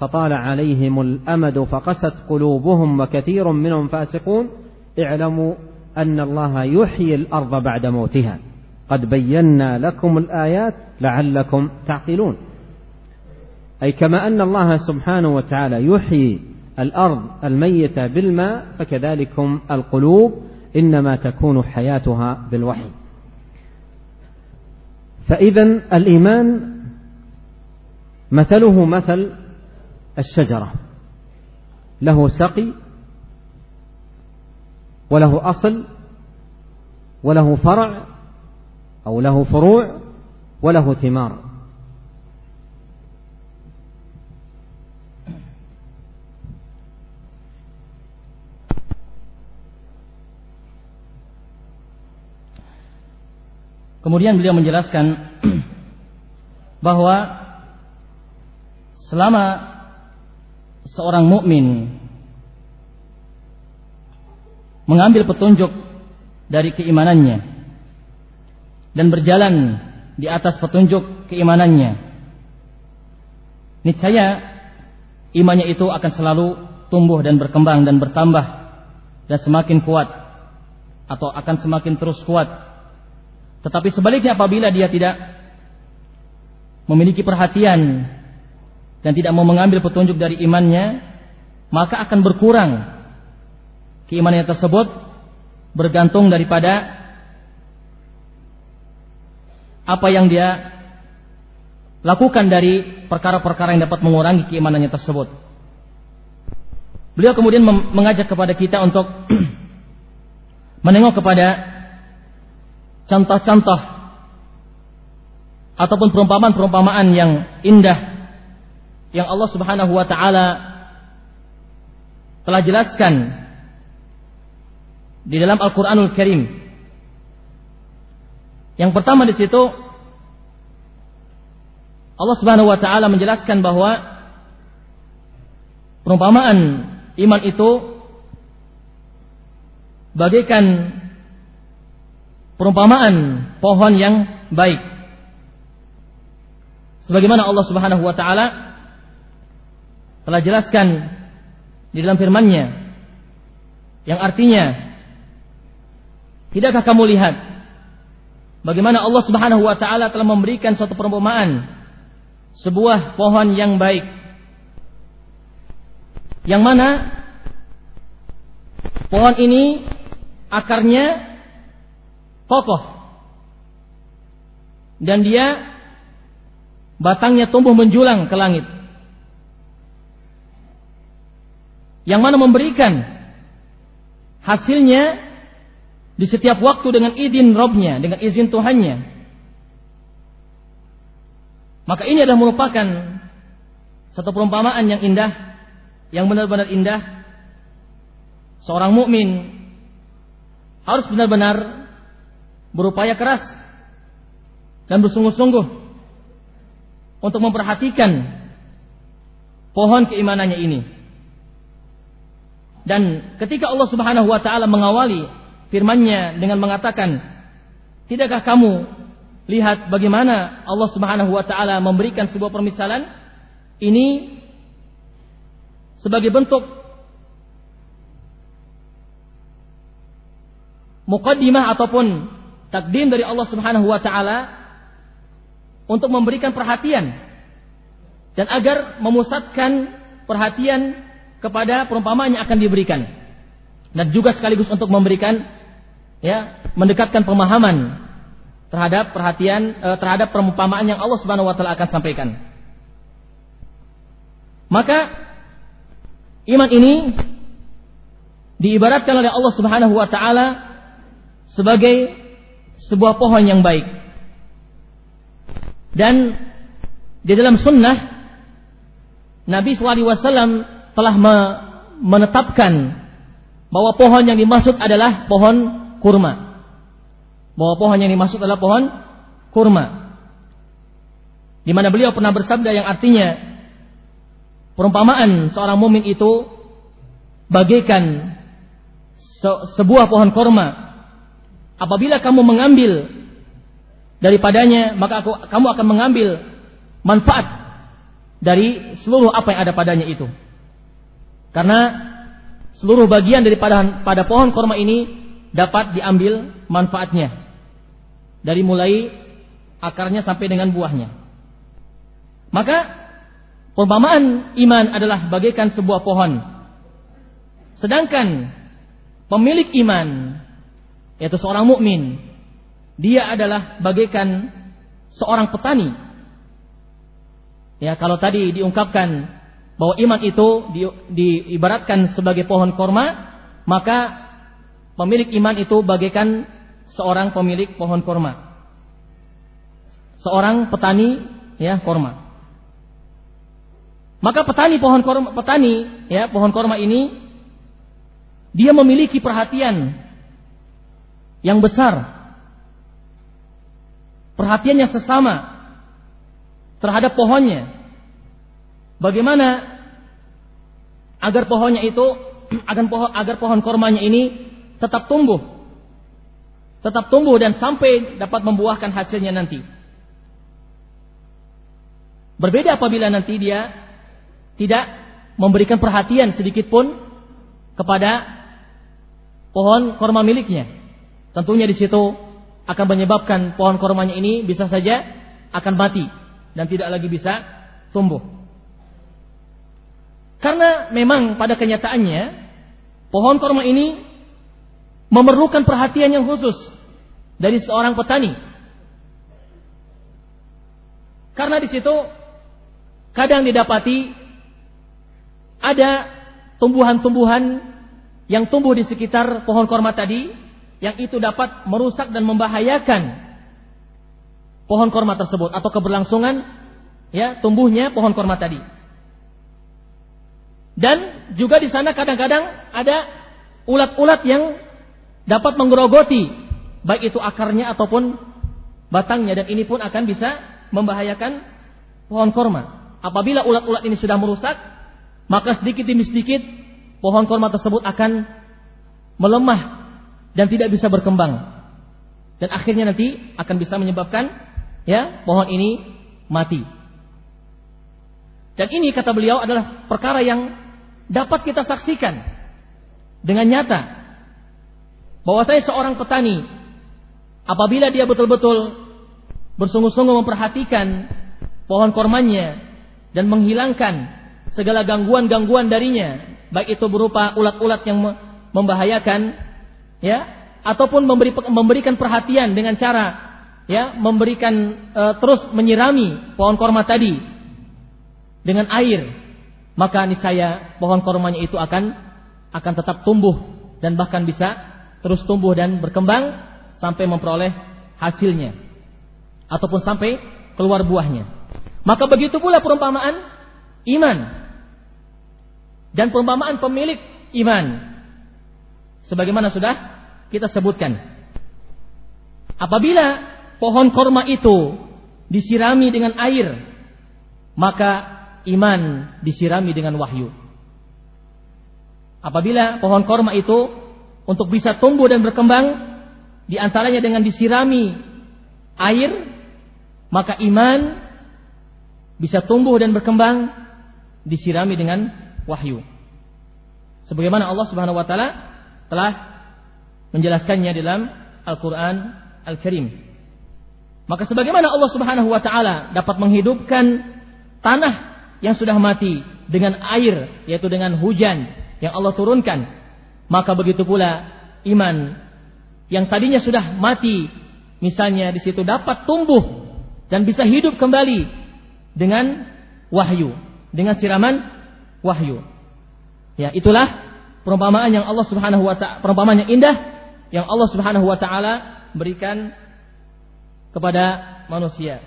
فطال عليهم الأمد فقست قلوبهم وكثير منهم فاسقون. اعلموا أن الله يحيي الأرض بعد موتها. قد بينا لكم الآيات لعلكم تعقلون. أي كما أن الله سبحانه وتعالى يحيي الأرض الميتة بالماء فكذلكم القلوب إنما تكون حياتها بالوحي. فإذا الإيمان مثله مثل الشجرة. له سقي وله أصل وله فرع أو له فروع وله ثمار. Kemudian beliau menjelaskan bahwa selama seorang mukmin mengambil petunjuk dari keimanannya dan berjalan di atas petunjuk keimanannya niscaya imannya itu akan selalu tumbuh dan berkembang dan bertambah dan semakin kuat atau akan semakin terus kuat. Tetapi sebaliknya apabila dia tidak memiliki perhatian dan tidak mau mengambil petunjuk dari imannya, maka akan berkurang keimanannya tersebut bergantung daripada apa yang dia lakukan dari perkara-perkara yang dapat mengurangi keimanannya tersebut. Beliau kemudian mengajak kepada kita untuk menengok kepada contoh-contoh ataupun perumpamaan-perumpamaan yang indah yang Allah Subhanahu wa taala telah jelaskan di dalam Al-Qur'anul Karim. Yang pertama di situ Allah Subhanahu wa taala menjelaskan bahwa perumpamaan iman itu bagaikan perumpamaan pohon yang baik. Sebagaimana Allah Subhanahu wa taala telah jelaskan di dalam firman-Nya yang artinya Tidakkah kamu lihat bagaimana Allah Subhanahu wa taala telah memberikan suatu perumpamaan sebuah pohon yang baik yang mana pohon ini akarnya kokoh dan dia batangnya tumbuh menjulang ke langit yang mana memberikan hasilnya di setiap waktu dengan izin Robnya, dengan izin Tuhannya. Maka ini adalah merupakan satu perumpamaan yang indah, yang benar-benar indah. Seorang mukmin harus benar-benar berupaya keras dan bersungguh-sungguh untuk memperhatikan pohon keimanannya ini. Dan ketika Allah Subhanahu wa taala mengawali firman-Nya dengan mengatakan, "Tidakkah kamu lihat bagaimana Allah Subhanahu wa taala memberikan sebuah permisalan? Ini sebagai bentuk mukaddimah ataupun takdim dari Allah Subhanahu wa taala untuk memberikan perhatian dan agar memusatkan perhatian kepada perumpamaan yang akan diberikan dan juga sekaligus untuk memberikan ya mendekatkan pemahaman terhadap perhatian eh, terhadap perumpamaan yang Allah Subhanahu wa taala akan sampaikan. Maka iman ini diibaratkan oleh Allah Subhanahu wa taala sebagai sebuah pohon yang baik. Dan di dalam sunnah Nabi SAW telah menetapkan bahwa pohon yang dimaksud adalah pohon kurma. Bahwa pohon yang dimaksud adalah pohon kurma. Di mana beliau pernah bersabda yang artinya perumpamaan seorang mumin itu bagaikan se sebuah pohon kurma Apabila kamu mengambil daripadanya, maka aku, kamu akan mengambil manfaat dari seluruh apa yang ada padanya itu. Karena seluruh bagian daripada pada pohon korma ini dapat diambil manfaatnya. Dari mulai akarnya sampai dengan buahnya. Maka perumpamaan iman adalah bagaikan sebuah pohon. Sedangkan pemilik iman yaitu seorang mukmin dia adalah bagaikan seorang petani ya kalau tadi diungkapkan bahwa iman itu di, diibaratkan sebagai pohon korma maka pemilik iman itu bagaikan seorang pemilik pohon korma seorang petani ya korma maka petani pohon korma petani ya pohon korma ini dia memiliki perhatian yang besar. Perhatiannya sesama terhadap pohonnya. Bagaimana agar pohonnya itu agar pohon agar pohon kormanya ini tetap tumbuh. Tetap tumbuh dan sampai dapat membuahkan hasilnya nanti. Berbeda apabila nanti dia tidak memberikan perhatian sedikit pun kepada pohon korma miliknya. Tentunya di situ akan menyebabkan pohon kormanya ini bisa saja akan mati dan tidak lagi bisa tumbuh. Karena memang pada kenyataannya pohon korma ini memerlukan perhatian yang khusus dari seorang petani. Karena di situ kadang didapati ada tumbuhan-tumbuhan yang tumbuh di sekitar pohon korma tadi yang itu dapat merusak dan membahayakan pohon korma tersebut atau keberlangsungan ya tumbuhnya pohon korma tadi. Dan juga di sana kadang-kadang ada ulat-ulat yang dapat menggerogoti baik itu akarnya ataupun batangnya dan ini pun akan bisa membahayakan pohon korma. Apabila ulat-ulat ini sudah merusak, maka sedikit demi sedikit pohon korma tersebut akan melemah dan tidak bisa berkembang. Dan akhirnya nanti akan bisa menyebabkan ya pohon ini mati. Dan ini kata beliau adalah perkara yang dapat kita saksikan dengan nyata bahwa saya seorang petani. Apabila dia betul-betul bersungguh-sungguh memperhatikan pohon kormanya dan menghilangkan segala gangguan-gangguan darinya baik itu berupa ulat-ulat yang membahayakan ya ataupun memberi, memberikan perhatian dengan cara ya memberikan e, terus menyirami pohon korma tadi dengan air maka niscaya pohon kormanya itu akan akan tetap tumbuh dan bahkan bisa terus tumbuh dan berkembang sampai memperoleh hasilnya. Ataupun sampai keluar buahnya. Maka begitu pula perumpamaan iman. Dan perumpamaan pemilik iman. Sebagaimana sudah kita sebutkan. Apabila pohon korma itu disirami dengan air, maka iman disirami dengan wahyu. Apabila pohon korma itu untuk bisa tumbuh dan berkembang, di antaranya dengan disirami air, maka iman bisa tumbuh dan berkembang disirami dengan wahyu. Sebagaimana Allah Subhanahu wa taala telah menjelaskannya dalam Al-Qur'an Al-Karim. Maka sebagaimana Allah Subhanahu wa taala dapat menghidupkan tanah yang sudah mati dengan air yaitu dengan hujan yang Allah turunkan, maka begitu pula iman yang tadinya sudah mati misalnya di situ dapat tumbuh dan bisa hidup kembali dengan wahyu, dengan siraman wahyu. Ya, itulah perumpamaan yang Allah Subhanahu wa taala perumpamaan yang indah yang Allah Subhanahu wa taala berikan kepada manusia.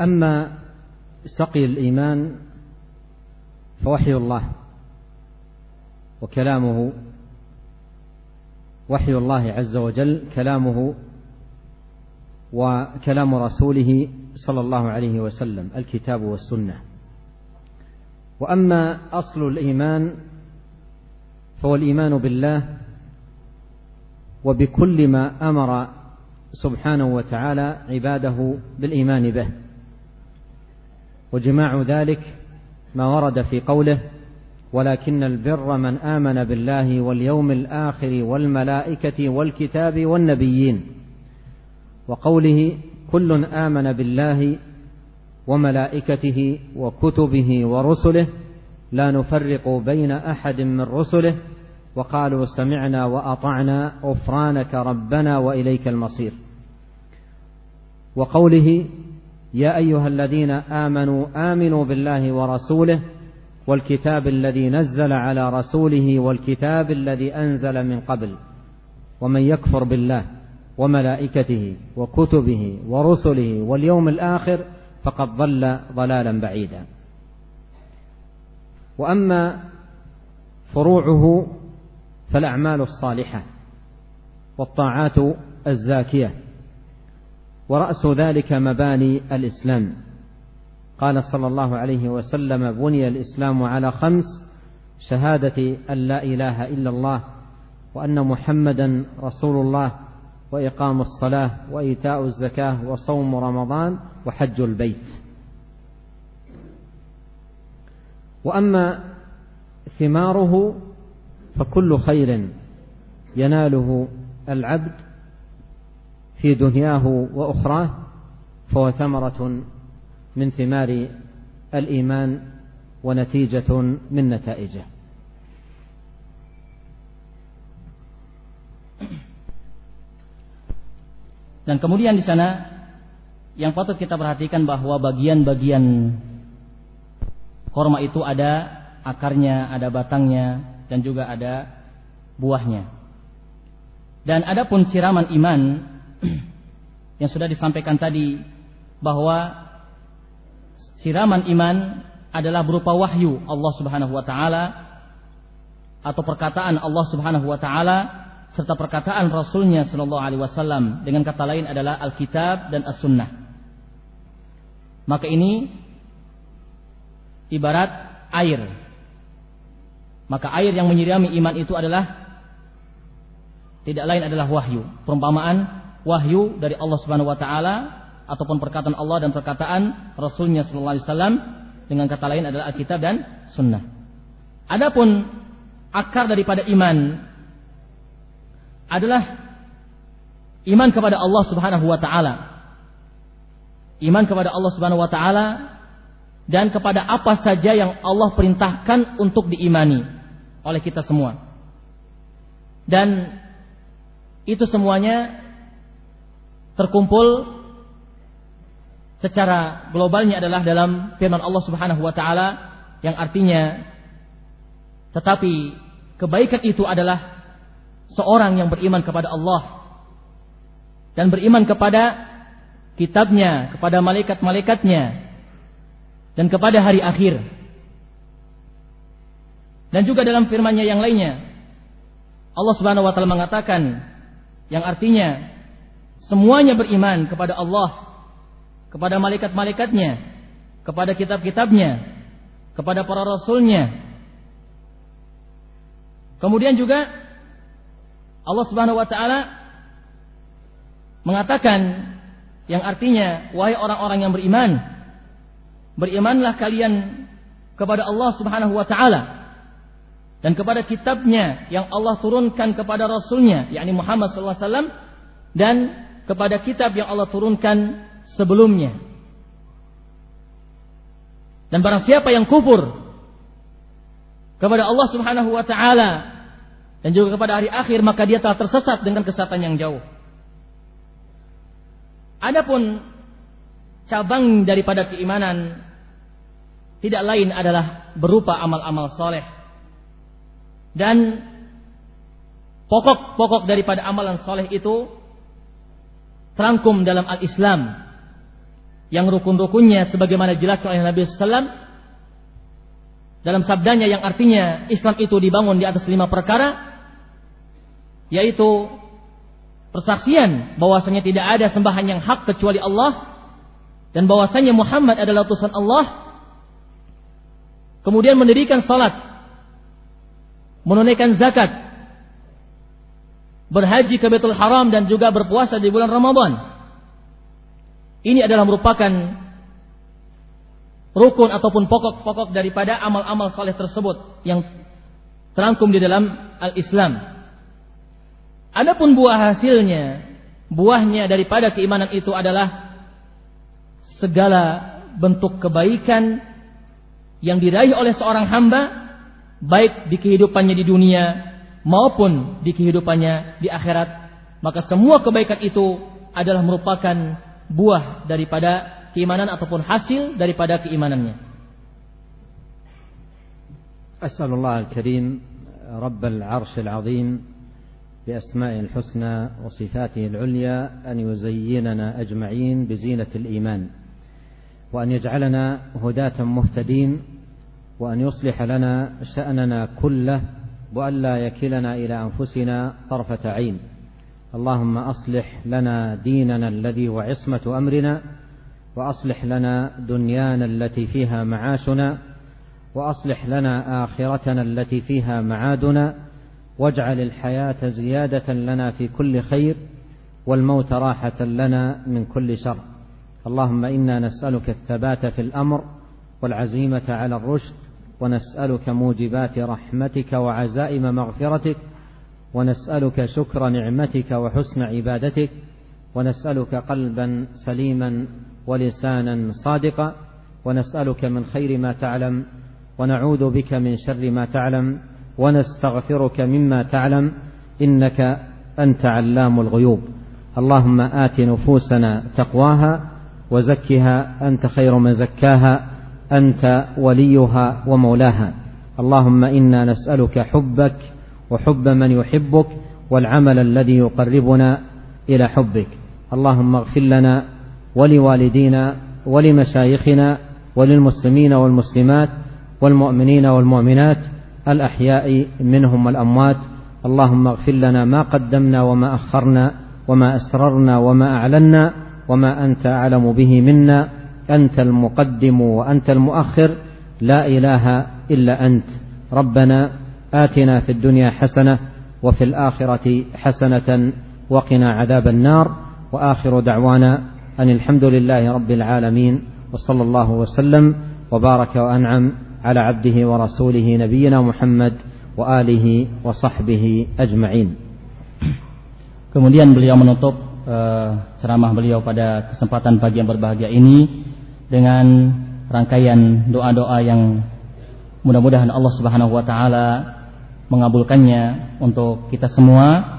أما سقي الإيمان فوحي الله وكلامه وحي الله عز وجل كلامه وكلام رسوله صلى الله عليه وسلم الكتاب والسنة. وأما أصل الإيمان فهو الإيمان بالله وبكل ما أمر سبحانه وتعالى عباده بالإيمان به. وجماع ذلك ما ورد في قوله ولكن البر من آمن بالله واليوم الآخر والملائكة والكتاب والنبيين وقوله كل آمن بالله وملائكته وكتبه ورسله لا نفرق بين أحد من رسله وقالوا سمعنا وأطعنا غفرانك ربنا وإليك المصير وقوله يا أيها الذين آمنوا آمنوا بالله ورسوله والكتاب الذي نزل على رسوله والكتاب الذي أنزل من قبل ومن يكفر بالله وملائكته وكتبه ورسله واليوم الآخر فقد ضل ضلالا بعيدا. وأما فروعه فالأعمال الصالحة والطاعات الزاكية. ورأس ذلك مباني الإسلام. قال صلى الله عليه وسلم بني الإسلام على خمس شهادة أن لا إله إلا الله وأن محمدا رسول الله وإقام الصلاة وإيتاء الزكاة وصوم رمضان وحج البيت. وأما ثماره فكل خير يناله العبد في دنياه وأخراه فهو ثمرة من ثمار الإيمان ونتيجة من نتائجه Dan kemudian di sana yang patut kita perhatikan bahwa bagian-bagian korma itu ada akarnya, ada batangnya, dan juga ada buahnya. Dan adapun siraman iman yang sudah disampaikan tadi bahwa siraman iman adalah berupa wahyu Allah Subhanahu wa taala atau perkataan Allah Subhanahu wa taala serta perkataan Rasulnya Shallallahu Alaihi Wasallam dengan kata lain adalah Alkitab dan As-Sunnah. Maka ini ibarat air. Maka air yang menyirami iman itu adalah tidak lain adalah wahyu. Perumpamaan wahyu dari Allah Subhanahu Wa Taala ataupun perkataan Allah dan perkataan Rasulnya Shallallahu Alaihi Wasallam dengan kata lain adalah Alkitab dan Sunnah. Adapun akar daripada iman adalah iman kepada Allah Subhanahu wa taala. Iman kepada Allah Subhanahu wa taala dan kepada apa saja yang Allah perintahkan untuk diimani oleh kita semua. Dan itu semuanya terkumpul secara globalnya adalah dalam firman Allah Subhanahu wa taala yang artinya tetapi kebaikan itu adalah seorang yang beriman kepada Allah dan beriman kepada kitabnya, kepada malaikat-malaikatnya dan kepada hari akhir. Dan juga dalam firman-Nya yang lainnya Allah Subhanahu wa taala mengatakan yang artinya semuanya beriman kepada Allah, kepada malaikat-malaikatnya, kepada kitab-kitabnya, kepada para rasulnya. Kemudian juga Allah Subhanahu wa taala mengatakan yang artinya wahai orang-orang yang beriman berimanlah kalian kepada Allah Subhanahu wa taala dan kepada kitabnya yang Allah turunkan kepada rasulnya yakni Muhammad wasallam dan kepada kitab yang Allah turunkan sebelumnya dan barang siapa yang kufur kepada Allah Subhanahu wa taala dan juga kepada hari akhir maka dia telah tersesat dengan kesesatan yang jauh. Adapun cabang daripada keimanan tidak lain adalah berupa amal-amal soleh dan pokok-pokok daripada amalan soleh itu terangkum dalam al-Islam. Yang rukun-rukunnya sebagaimana jelas oleh Nabi SAW dalam sabdanya yang artinya Islam itu dibangun di atas lima perkara yaitu persaksian bahwasanya tidak ada sembahan yang hak kecuali Allah dan bahwasanya Muhammad adalah utusan Allah kemudian mendirikan salat menunaikan zakat berhaji ke Baitul Haram dan juga berpuasa di bulan Ramadan ini adalah merupakan rukun ataupun pokok-pokok daripada amal-amal saleh tersebut yang terangkum di dalam al-Islam. Adapun buah hasilnya, buahnya daripada keimanan itu adalah segala bentuk kebaikan yang diraih oleh seorang hamba baik di kehidupannya di dunia maupun di kehidupannya di akhirat maka semua kebaikan itu adalah merupakan buah daripada keimanan ataupun hasil daripada keimanannya. أسأل الله الكريم رب العرش العظيم بأسمائه الحسنى وصفاته العليا أن يزيننا أجمعين بزينة الإيمان وأن يجعلنا هداة مهتدين وأن يصلح لنا شأننا كله وأن لا يكلنا إلى أنفسنا طرفة عين. اللهم أصلح لنا ديننا الذي هو عصمة أمرنا وأصلح لنا دنيانا التي فيها معاشنا وأصلح لنا آخرتنا التي فيها معادنا واجعل الحياة زيادة لنا في كل خير والموت راحة لنا من كل شر. اللهم إنا نسألك الثبات في الأمر والعزيمة على الرشد ونسألك موجبات رحمتك وعزائم مغفرتك ونسألك شكر نعمتك وحسن عبادتك ونسألك قلبا سليما ولسانا صادقا ونسألك من خير ما تعلم ونعوذ بك من شر ما تعلم ونستغفرك مما تعلم إنك أنت علام الغيوب. اللهم آت نفوسنا تقواها وزكها أنت خير من زكاها. أنت وليها ومولاها. اللهم إنا نسألك حبك وحب من يحبك والعمل الذي يقربنا إلى حبك. اللهم اغفر لنا ولوالدينا ولمشايخنا وللمسلمين والمسلمات والمؤمنين والمؤمنات الأحياء منهم والأموات. اللهم اغفر لنا ما قدمنا وما أخرنا وما أسررنا وما أعلنا وما أنت أعلم به منا. أنت المقدم وأنت المؤخر لا إله إلا أنت. ربنا آتنا في الدنيا حسنة وفي الآخرة حسنة وقنا عذاب النار. وآخر دعوانا أن الحمد لله رب العالمين وصلى الله وسلم وبارك وأنعم على عبده ورسوله نبينا محمد وآله وصحبه أجمعين. Kemudian beliau menutup uh, ceramah beliau pada kesempatan pagi yang berbahagia ini. Dengan rangkaian doa-doa yang mudah-mudahan Allah Subhanahu wa taala mengabulkannya untuk kita semua.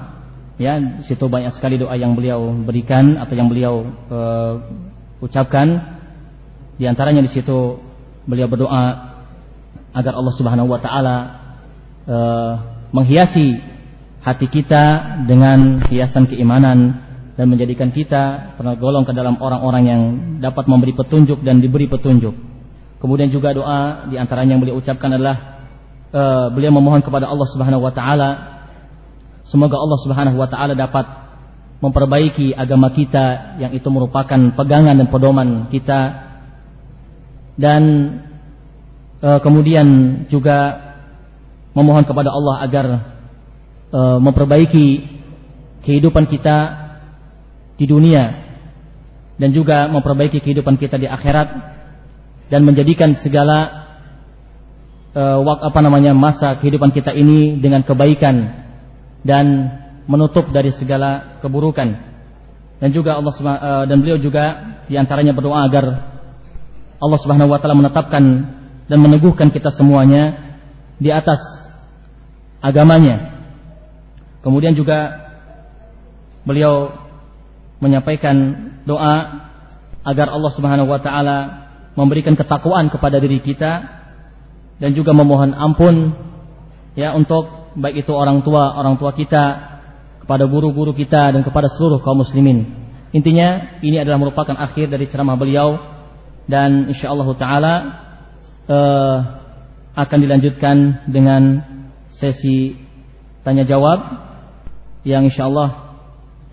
Ya, di situ banyak sekali doa yang beliau berikan atau yang beliau uh, ucapkan. Di antaranya di situ beliau berdoa agar Allah Subhanahu wa taala uh, menghiasi hati kita dengan hiasan keimanan dan menjadikan kita tergolong ke dalam orang-orang yang dapat memberi petunjuk dan diberi petunjuk. Kemudian juga doa di antaranya yang beliau ucapkan adalah uh, beliau memohon kepada Allah Subhanahu wa taala semoga Allah Subhanahu wa taala dapat memperbaiki agama kita yang itu merupakan pegangan dan pedoman kita dan e, kemudian juga memohon kepada Allah agar e, memperbaiki kehidupan kita di dunia dan juga memperbaiki kehidupan kita di akhirat dan menjadikan segala e, apa namanya masa kehidupan kita ini dengan kebaikan dan menutup dari segala keburukan. Dan juga Allah e, dan beliau juga di antaranya berdoa agar Allah Subhanahu wa taala menetapkan dan meneguhkan kita semuanya di atas agamanya. Kemudian juga beliau menyampaikan doa agar Allah Subhanahu wa taala memberikan ketakwaan kepada diri kita dan juga memohon ampun ya untuk baik itu orang tua orang tua kita kepada guru-guru kita dan kepada seluruh kaum muslimin. Intinya ini adalah merupakan akhir dari ceramah beliau dan insyaallah taala uh, akan dilanjutkan dengan sesi tanya jawab yang insyaallah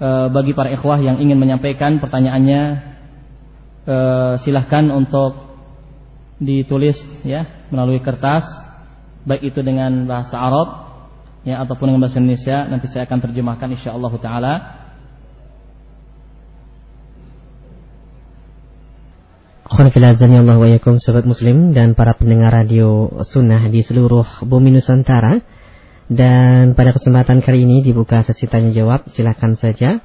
uh, bagi para ikhwah yang ingin menyampaikan pertanyaannya uh, silahkan untuk ditulis ya melalui kertas baik itu dengan bahasa Arab ya ataupun dengan bahasa Indonesia. Nanti saya akan terjemahkan insyaallah taala. Allah wa yakum sahabat muslim dan para pendengar radio sunnah di seluruh bumi Nusantara dan pada kesempatan kali ini dibuka sesi tanya jawab silahkan saja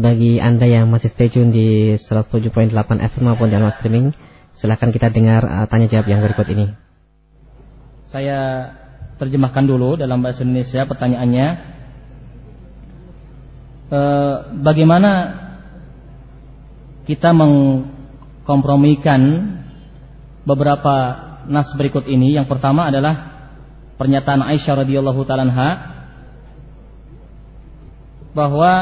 bagi anda yang masih stay tune di 107.8 FM maupun di streaming Silahkan kita dengar uh, tanya jawab yang berikut ini. Saya terjemahkan dulu dalam bahasa Indonesia pertanyaannya. E, bagaimana kita mengkompromikan beberapa nas berikut ini? Yang pertama adalah pernyataan Aisyah radhiyallahu taala bahwa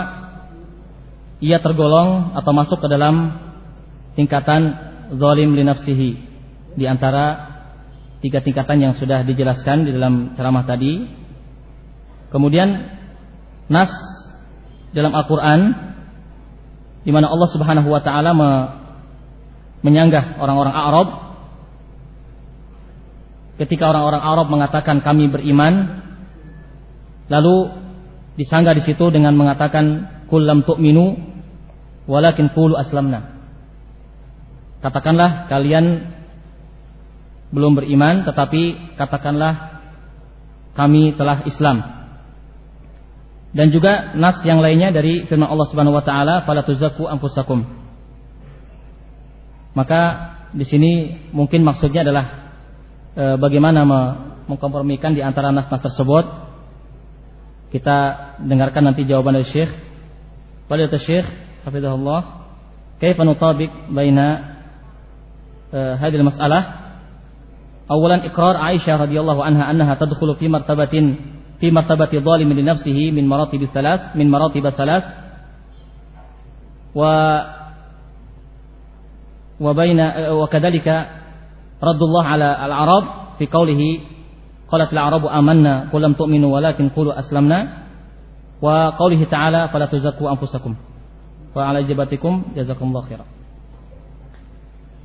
ia tergolong atau masuk ke dalam tingkatan zalim li nafsihi di antara tiga tingkatan yang sudah dijelaskan di dalam ceramah tadi. Kemudian nas dalam Al-Qur'an di mana Allah Subhanahu wa taala me menyanggah orang-orang Arab ketika orang-orang Arab mengatakan kami beriman lalu disanggah di situ dengan mengatakan kullam tu'minu walakin qulu aslamna Katakanlah kalian belum beriman tetapi katakanlah kami telah Islam. Dan juga nas yang lainnya dari firman Allah Subhanahu wa taala fala tuzakku anfusakum. Maka di sini mungkin maksudnya adalah e, bagaimana mengkompromikan di antara nas-nas tersebut. Kita dengarkan nanti jawaban dari Syekh. Fadilatul Syekh hafizahullah. Kaifa nutabik baina هذه المسألة أولا إقرار عائشة رضي الله عنها أنها تدخل في مرتبة في مرتبة ظالم لنفسه من مراتب الثلاث من مراتب الثلاث و وبين وكذلك رد الله على الأعراب في قوله قالت الأعراب آمنا قل لم تؤمنوا ولكن قولوا أسلمنا وقوله تعالى فلا تزكوا أنفسكم وعلى إجابتكم جزاكم الله خيرا.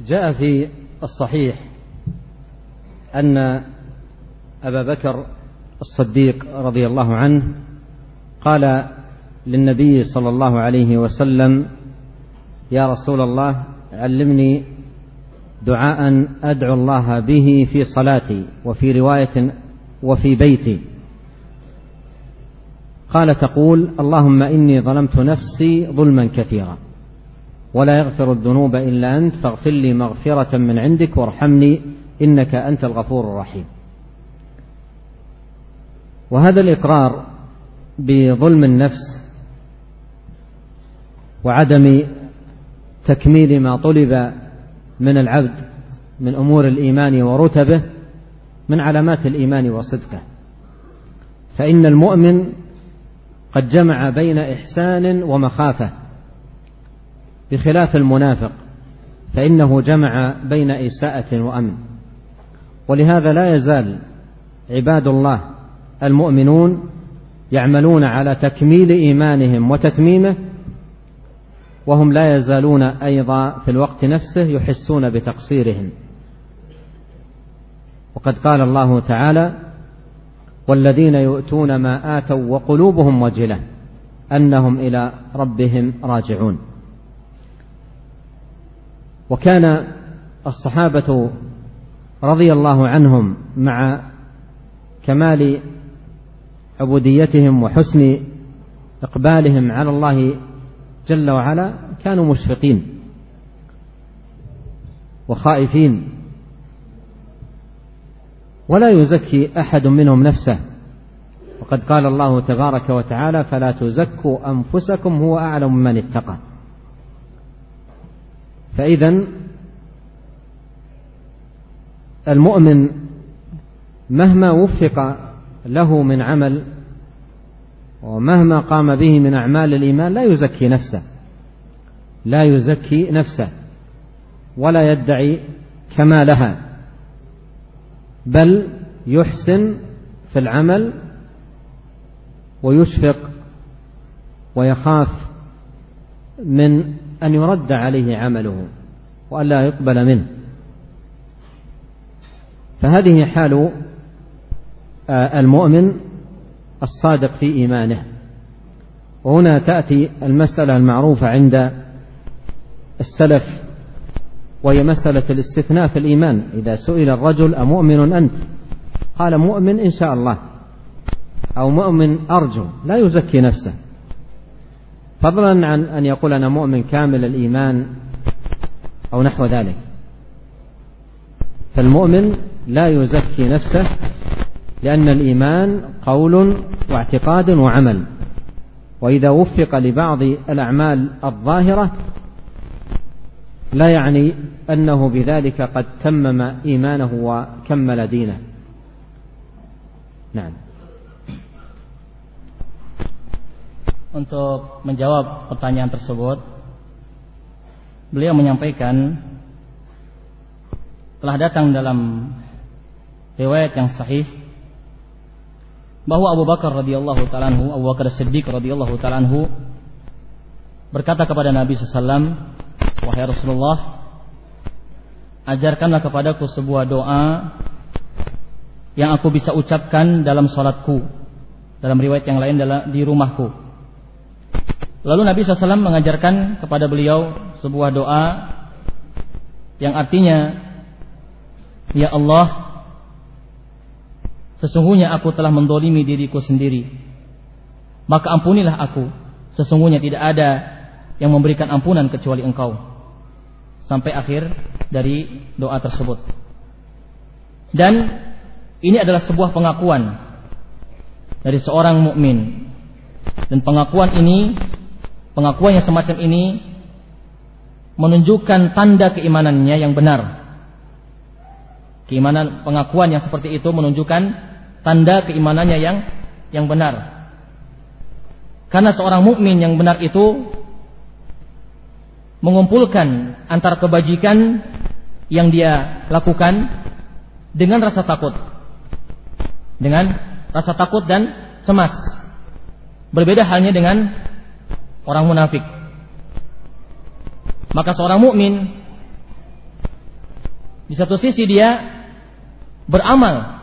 جاء في الصحيح أن أبا بكر الصديق رضي الله عنه قال للنبي صلى الله عليه وسلم يا رسول الله علمني دعاء أدعو الله به في صلاتي وفي رواية وفي بيتي. قال تقول اللهم إني ظلمت نفسي ظلما كثيرا ولا يغفر الذنوب إلا أنت فاغفر لي مغفرة من عندك وارحمني إنك أنت الغفور الرحيم. وهذا الإقرار بظلم النفس وعدم تكميل ما طلب من العبد من أمور الإيمان ورتبه من علامات الإيمان وصدقه. فإن المؤمن قد جمع بين إحسان ومخافة بخلاف المنافق فإنه جمع بين إساءة وأمن. ولهذا لا يزال عباد الله المؤمنون يعملون على تكميل إيمانهم وتتميمه وهم لا يزالون أيضا في الوقت نفسه يحسون بتقصيرهم. وقد قال الله تعالى والذين يؤتون ما آتوا وقلوبهم وجلة أنهم إلى ربهم راجعون. وكان الصحابة رضي الله عنهم مع كمال عبوديتهم وحسن إقبالهم على الله جل وعلا كانوا مشفقين وخائفين. ولا يزكي أحد منهم نفسه. وقد قال الله تبارك وتعالى فلا تزكوا أنفسكم هو أعلم من اتقى. فإذا المؤمن مهما وفق له من عمل ومهما قام به من أعمال الإيمان لا يزكي نفسه. لا يزكي نفسه. ولا يدعي كمالها. بل يحسن في العمل ويشفق ويخاف من أن يرد عليه عمله وألا يقبل منه. فهذه حال آه، المؤمن الصادق في إيمانه. وهنا تأتي المسألة المعروفة عند السلف وهي مسألة الاستثناء في الإيمان. إذا سئل الرجل أمؤمن أنت؟ قال مؤمن إن شاء الله. أو مؤمن أرجو. لا يزكي نفسه. فضلا عن أن يقول أنا مؤمن كامل الإيمان أو نحو ذلك. فالمؤمن لا يزكي نفسه لأن الإيمان قول واعتقاد وعمل. وإذا وفق لبعض الأعمال الظاهرة لا يعني أنه بذلك قد تمم إيمانه وكمل دينه. نعم. Untuk menjawab pertanyaan tersebut Beliau menyampaikan Telah datang dalam Riwayat yang sahih bahwa Abu Bakar radhiyallahu taala Abu Bakar Siddiq radhiyallahu taala berkata kepada Nabi sallallahu "Wahai Rasulullah, ajarkanlah kepadaku sebuah doa yang aku bisa ucapkan dalam salatku." Dalam riwayat yang lain dalam di rumahku. Lalu Nabi SAW mengajarkan kepada beliau sebuah doa yang artinya, Ya Allah, Sesungguhnya aku telah mendolimi diriku sendiri. Maka ampunilah aku. Sesungguhnya tidak ada yang memberikan ampunan kecuali engkau. Sampai akhir dari doa tersebut. Dan ini adalah sebuah pengakuan dari seorang mukmin. Dan pengakuan ini, pengakuan yang semacam ini menunjukkan tanda keimanannya yang benar. Keimanan pengakuan yang seperti itu menunjukkan tanda keimanannya yang yang benar. Karena seorang mukmin yang benar itu mengumpulkan antara kebajikan yang dia lakukan dengan rasa takut. Dengan rasa takut dan cemas. Berbeda halnya dengan orang munafik. Maka seorang mukmin di satu sisi dia beramal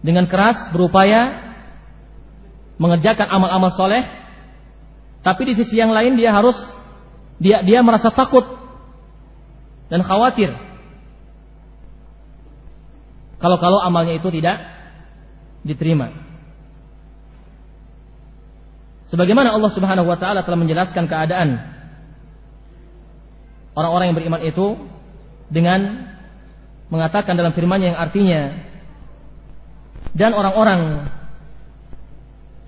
dengan keras berupaya mengerjakan amal-amal soleh, tapi di sisi yang lain dia harus dia dia merasa takut dan khawatir kalau-kalau amalnya itu tidak diterima. Sebagaimana Allah Subhanahu wa taala telah menjelaskan keadaan orang-orang yang beriman itu dengan mengatakan dalam firman yang artinya dan orang-orang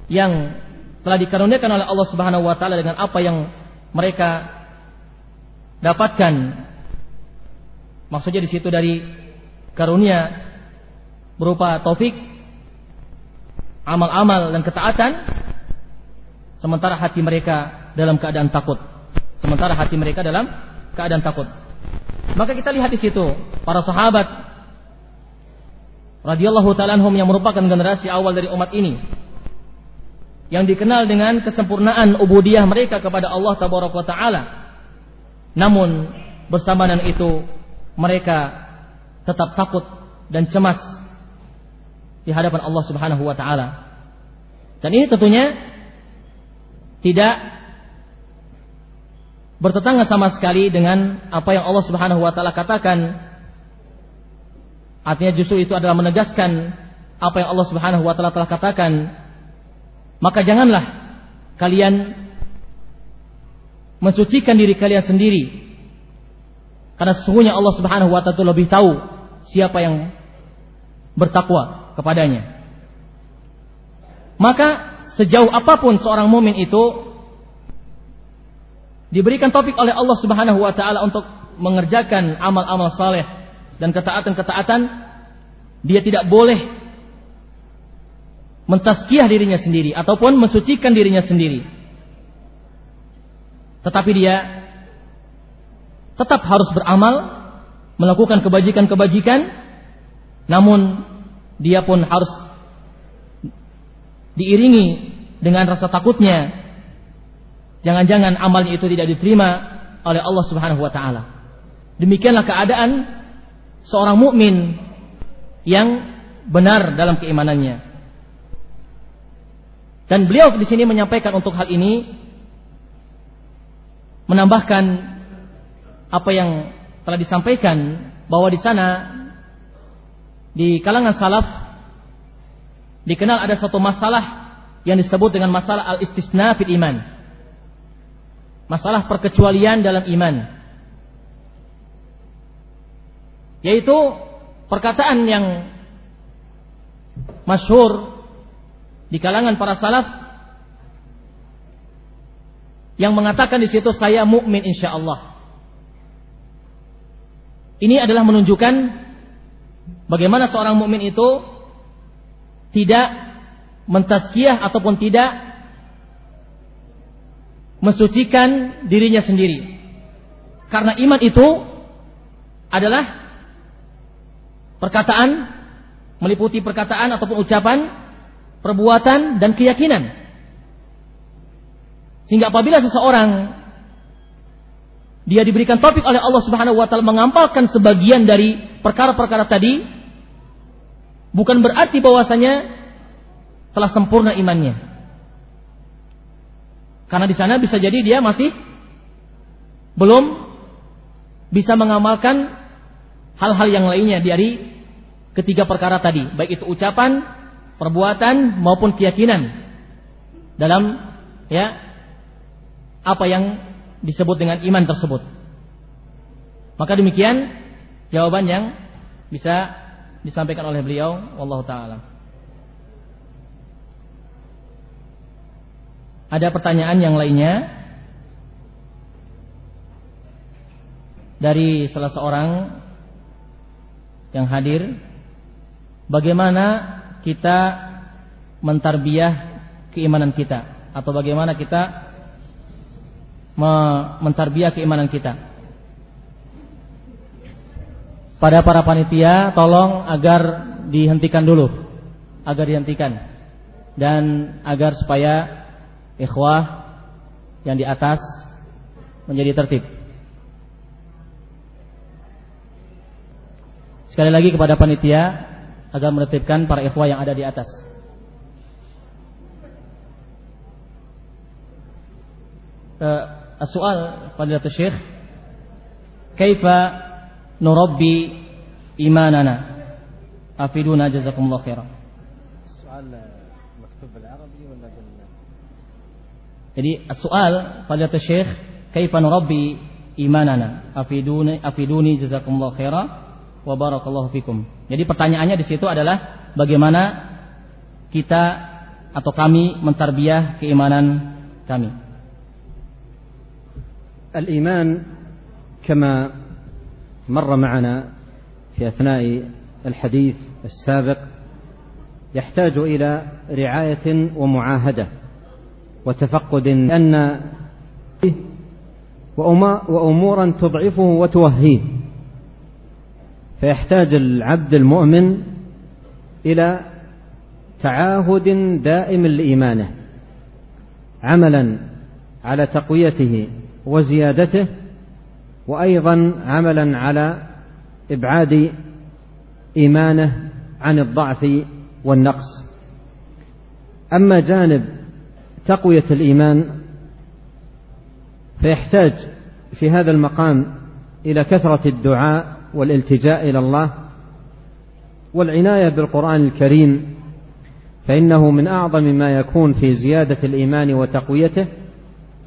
yang telah dikaruniakan oleh Allah Subhanahu wa taala dengan apa yang mereka dapatkan. Maksudnya di situ dari karunia berupa taufik amal-amal dan ketaatan sementara hati mereka dalam keadaan takut. Sementara hati mereka dalam keadaan takut. Maka kita lihat di situ para sahabat radhiyallahu taala anhum yang merupakan generasi awal dari umat ini yang dikenal dengan kesempurnaan ubudiyah mereka kepada Allah tabaraka taala namun bersama dengan itu mereka tetap takut dan cemas di hadapan Allah Subhanahu wa taala. Dan ini tentunya tidak bertetangga sama sekali dengan apa yang Allah Subhanahu wa taala katakan. Artinya justru itu adalah menegaskan apa yang Allah Subhanahu wa taala telah katakan. Maka janganlah kalian mensucikan diri kalian sendiri. Karena sesungguhnya Allah Subhanahu wa taala lebih tahu siapa yang bertakwa kepadanya. Maka sejauh apa pun seorang mumin itu diberikan topik oleh Allah Subhanahu wa taala untuk mengerjakan amal-amal saleh dan ketaatan-ketaatan, dia tidak boleh mentazkiyah dirinya sendiri ataupun mensucikan dirinya sendiri. Tetapi dia tetap harus beramal, melakukan kebajikan-kebajikan, namun dia pun harus diiringi dengan rasa takutnya. Jangan-jangan amalnya itu tidak diterima oleh Allah Subhanahu wa taala. Demikianlah keadaan seorang mukmin yang benar dalam keimanannya. Dan beliau di sini menyampaikan untuk hal ini menambahkan apa yang telah disampaikan bahwa di sana di kalangan salaf dikenal ada satu masalah yang disebut dengan masalah al-istisna fil iman. Masalah perkecualian dalam iman. Yaitu perkataan yang masyhur di kalangan para salaf yang mengatakan di situ saya mukmin insya Allah. Ini adalah menunjukkan bagaimana seorang mukmin itu tidak mentazkiyah ataupun tidak mensucikan dirinya sendiri. Karena iman itu adalah perkataan meliputi perkataan ataupun ucapan, perbuatan dan keyakinan. Sehingga apabila seseorang dia diberikan topik oleh Allah Subhanahu wa taala mengampalkan sebagian dari perkara-perkara tadi, bukan berarti bahwasanya telah sempurna imannya. Karena di sana bisa jadi dia masih belum bisa mengamalkan hal-hal yang lainnya dari ketiga perkara tadi, baik itu ucapan, perbuatan maupun keyakinan dalam ya apa yang disebut dengan iman tersebut. Maka demikian jawaban yang bisa disampaikan oleh beliau wallahu taala. Ada pertanyaan yang lainnya dari salah seorang yang hadir bagaimana kita mentarbiah keimanan kita atau bagaimana kita mentarbiah keimanan kita. Pada para panitia, tolong agar dihentikan dulu, agar dihentikan, dan agar supaya ikhwah yang di atas menjadi tertib. Sekali lagi kepada panitia agar menertibkan para ikhwah yang ada di atas. Uh, السؤال فضيلة الشيخ كيف نربي إيماننا أفيدونا جزاكم الله خيرا السؤال مكتوب بالعربي ولا بال Jadi soal pada Syekh kaifa nurabbi imanana afiduni afiduni jazakumullah khaira Wa barakallahu fikum. Jadi pertanyaannya di situ adalah bagaimana kita atau kami mentarbiah keimanan kami. الإيمان كما مر معنا في أثناء الحديث السابق يحتاج إلى رعاية ومعاهدة وتفقد أن وأمورا تضعفه وتوهيه فيحتاج العبد المؤمن إلى تعاهد دائم لإيمانه عملا على تقويته وزيادته وأيضا عملا على إبعاد إيمانه عن الضعف والنقص. أما جانب تقوية الإيمان فيحتاج في هذا المقام إلى كثرة الدعاء والالتجاء إلى الله والعناية بالقرآن الكريم فإنه من أعظم ما يكون في زيادة الإيمان وتقويته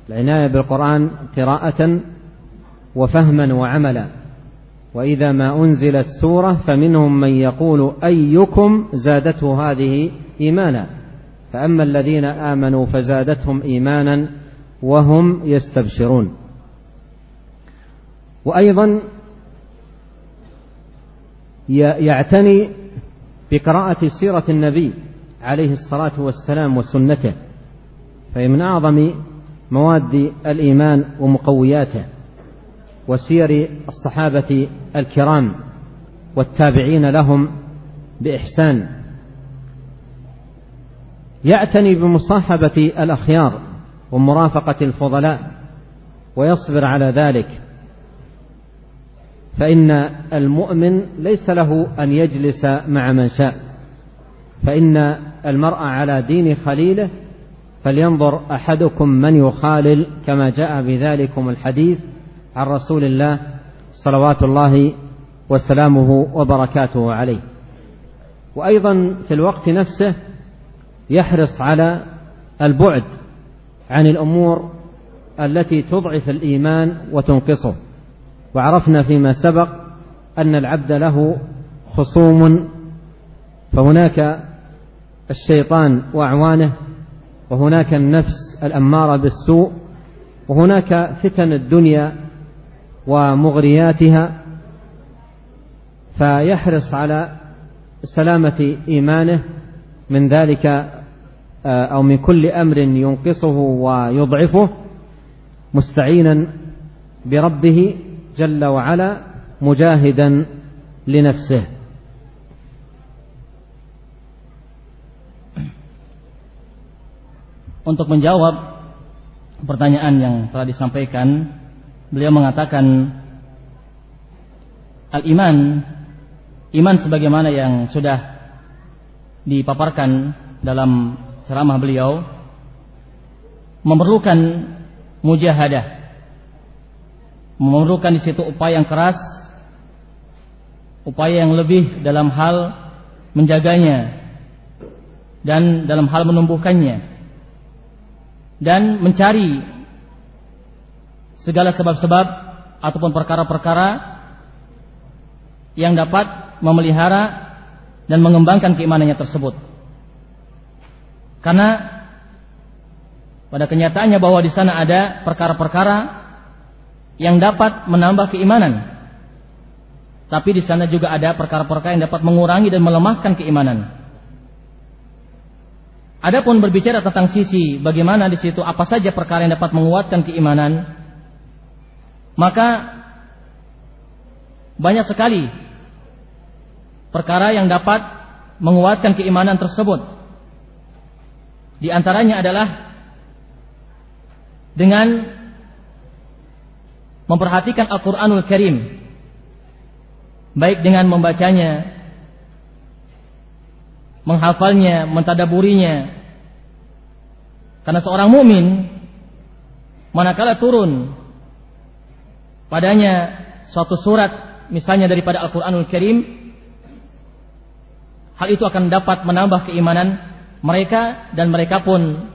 العناية بالقرآن قراءة وفهما وعملا. وإذا ما أنزلت سورة فمنهم من يقول أيكم زادته هذه إيمانا. فأما الذين آمنوا فزادتهم إيمانا وهم يستبشرون. وأيضا يعتني بقراءة سيرة النبي عليه الصلاة والسلام وسنته فهي من أعظم مواد الإيمان ومقوياته وسير الصحابة الكرام والتابعين لهم بإحسان. يعتني بمصاحبة الأخيار ومرافقة الفضلاء ويصبر على ذلك. فإن المؤمن ليس له أن يجلس مع من شاء. فإن المرء على دين خليله فلينظر أحدكم من يخالل كما جاء بذلكم الحديث عن رسول الله صلوات الله وسلامه وبركاته عليه. وأيضا في الوقت نفسه يحرص على البعد عن الأمور التي تضعف الإيمان وتنقصه. وعرفنا فيما سبق أن العبد له خصوم فهناك الشيطان وأعوانه وهناك النفس الأمارة بالسوء وهناك فتن الدنيا ومغرياتها فيحرص على سلامة إيمانه من ذلك آه، أو من كل أمر ينقصه ويضعفه مستعينا بربه جل وعلا مجاهدا لنفسه Untuk menjawab pertanyaan yang telah disampaikan, beliau mengatakan al-iman iman sebagaimana yang sudah dipaparkan dalam ceramah beliau memerlukan mujahadah memerlukan di situ upaya yang keras upaya yang lebih dalam hal menjaganya dan dalam hal menumbuhkannya dan mencari segala sebab-sebab ataupun perkara-perkara yang dapat memelihara dan mengembangkan keimanannya tersebut. Karena pada kenyataannya bahwa di sana ada perkara-perkara yang dapat menambah keimanan. Tapi di sana juga ada perkara-perkara yang dapat mengurangi dan melemahkan keimanan. Adapun berbicara tentang sisi bagaimana di situ apa saja perkara yang dapat menguatkan keimanan, maka banyak sekali perkara yang dapat menguatkan keimanan tersebut. Di antaranya adalah dengan memperhatikan Al-Quranul Karim, baik dengan membacanya, menghafalnya, mentadaburinya. Karena seorang mukmin manakala turun padanya suatu surat misalnya daripada Al-Qur'anul Karim hal itu akan dapat menambah keimanan mereka dan mereka pun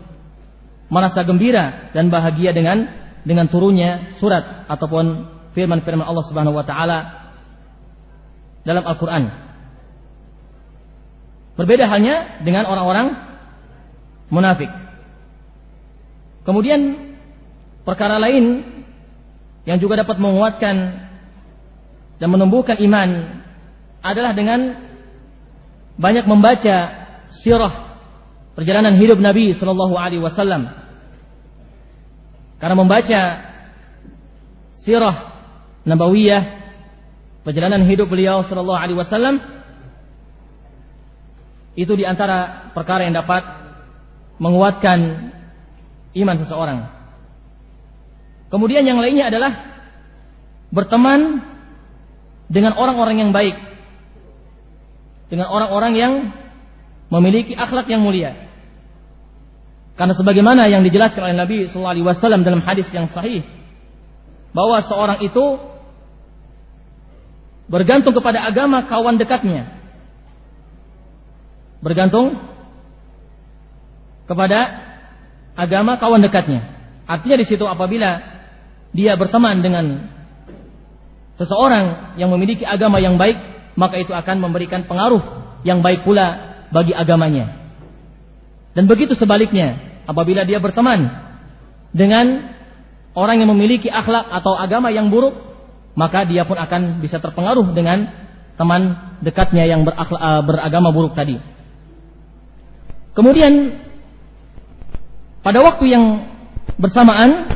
merasa gembira dan bahagia dengan dengan turunnya surat ataupun firman-firman Allah Subhanahu wa taala dalam Al-Qur'an. Berbeda halnya dengan orang-orang munafik. Kemudian perkara lain yang juga dapat menguatkan dan menumbuhkan iman adalah dengan banyak membaca sirah perjalanan hidup Nabi Shallallahu Alaihi Wasallam. Karena membaca sirah nabawiyah perjalanan hidup beliau Shallallahu Alaihi Wasallam itu di antara perkara yang dapat menguatkan iman seseorang. Kemudian yang lainnya adalah berteman dengan orang-orang yang baik dengan orang-orang yang memiliki akhlak yang mulia. Karena sebagaimana yang dijelaskan oleh Nabi sallallahu alaihi wasallam dalam hadis yang sahih bahwa seorang itu bergantung kepada agama kawan dekatnya. Bergantung kepada agama kawan dekatnya. Artinya di situ apabila dia berteman dengan seseorang yang memiliki agama yang baik, maka itu akan memberikan pengaruh yang baik pula bagi agamanya. Dan begitu sebaliknya, apabila dia berteman dengan orang yang memiliki akhlak atau agama yang buruk, maka dia pun akan bisa terpengaruh dengan teman dekatnya yang eh, beragama buruk tadi. Kemudian pada waktu yang bersamaan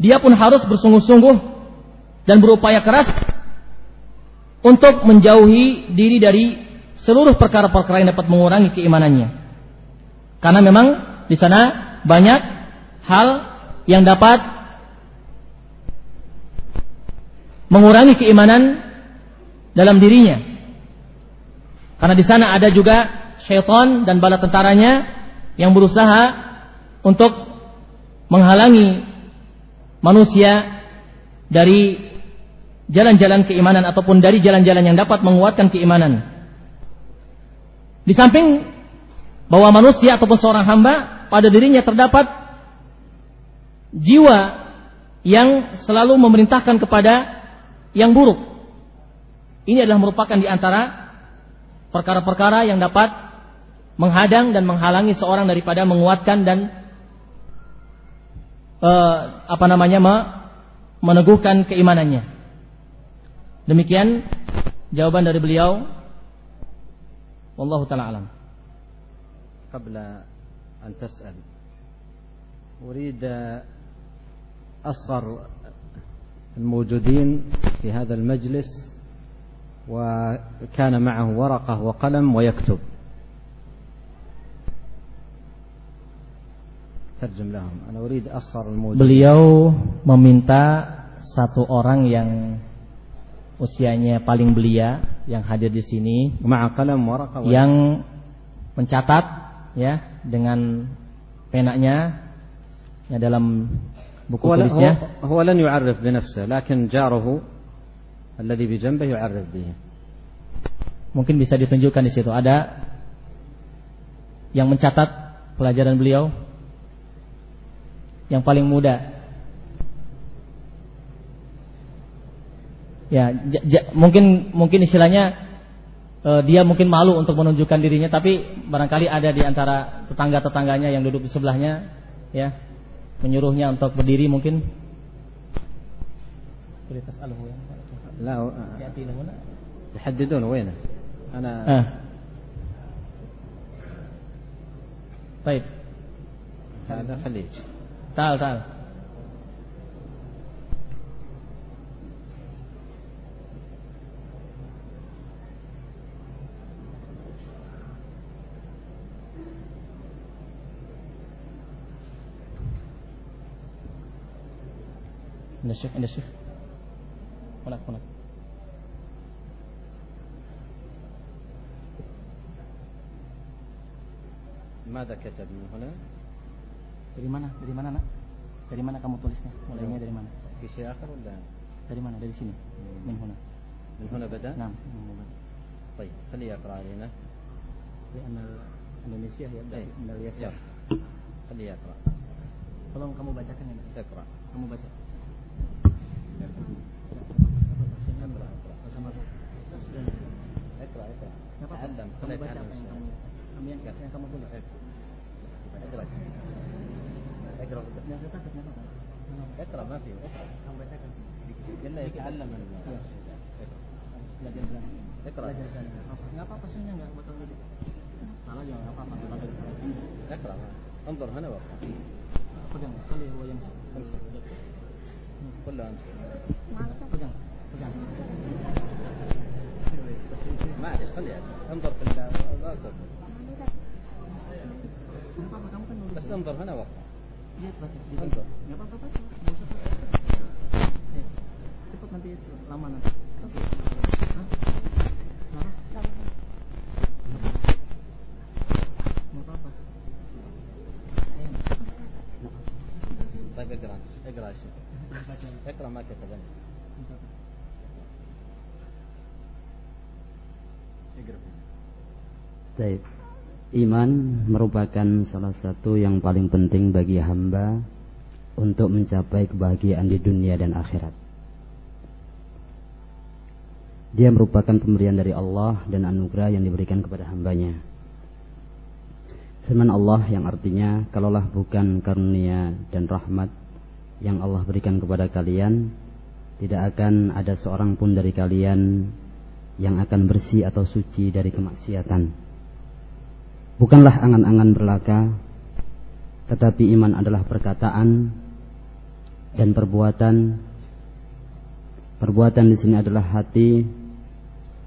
dia pun harus bersungguh-sungguh dan berupaya keras untuk menjauhi diri dari seluruh perkara-perkara yang dapat mengurangi keimanannya. Karena memang di sana banyak hal yang dapat mengurangi keimanan dalam dirinya. Karena di sana ada juga syaitan dan bala tentaranya yang berusaha untuk menghalangi manusia dari jalan-jalan keimanan ataupun dari jalan-jalan yang dapat menguatkan keimanan. Di samping bahwa manusia ataupun seorang hamba pada dirinya terdapat jiwa yang selalu memerintahkan kepada yang buruk. Ini adalah merupakan di antara perkara-perkara yang dapat menghadang dan menghalangi seorang daripada menguatkan dan eh, apa namanya meneguhkan keimanannya. Demikian jawaban dari beliau. Wallahu taala alam. Qabla أن تسأل أريد أصغر الموجودين في هذا المجلس وكان معه ورقة وقلم ويكتب ترجم لهم أنا أريد أصغر الموجودين beliau meminta satu orang yang usianya paling belia yang hadir di sini yang mencatat ya dengan penanya ya dalam buku tulisnya هو لن يعرف بنفسه لكن جاره الذي بجنبه يعرف به mungkin bisa ditunjukkan di situ ada yang mencatat pelajaran beliau yang paling muda ya j, j, mungkin mungkin istilahnya uh, dia mungkin malu untuk menunjukkan dirinya tapi barangkali ada di antara tetangga-tetangganya yang duduk di sebelahnya ya menyuruhnya untuk berdiri mungkin لا يحددون وينه أنا آه. طيب هذا خليج تعال تعال عند الشيخ عند الشيخ هناك هناك ماذا كتب من هنا؟ Dari mana? Dari mana nak? Dari mana kamu tulisnya? Mulainya dari mana? في شيء آخر ولا؟ Dari mana? Dari sini. Min huna. من هنا بدأ؟ نعم من هنا بدأ. طيب خليه يقرأ علينا لأن Indonesia يبدأ من اليسار. خليه يقرأ. Tolong kamu bacakan ya. اقرأ. Kamu baca. اقرأ اقرأ تعلم Kamu خليه baca يتعلم apa yang kamu kamu yang, yang kamu tulis. اقرأ اقرأ Yang saya takut nggak apa-apa. اقرأ ما في اقرأ Kamu bacakan. قلنا يتعلم ال- Iya. Belajar Belanda. اقرأ Belajar Belanda. Nggak apa- Nggak apa-apa sihnya nggak betul gitu. Salah juga nggak apa-apa. اقرأ انظر هنا واقرأ Pegang. Kali هو yang كلها أمس. معلش خليها يعني. انظر في هنا وقت. Baik. Iman merupakan salah satu yang paling penting bagi hamba untuk mencapai kebahagiaan di dunia dan akhirat. Dia merupakan pemberian dari Allah dan anugerah yang diberikan kepada hambanya. Firman Allah yang artinya, kalaulah bukan karunia dan rahmat yang Allah berikan kepada kalian, tidak akan ada seorang pun dari kalian yang akan bersih atau suci dari kemaksiatan. Bukanlah angan-angan berlaka, tetapi iman adalah perkataan dan perbuatan. Perbuatan di sini adalah hati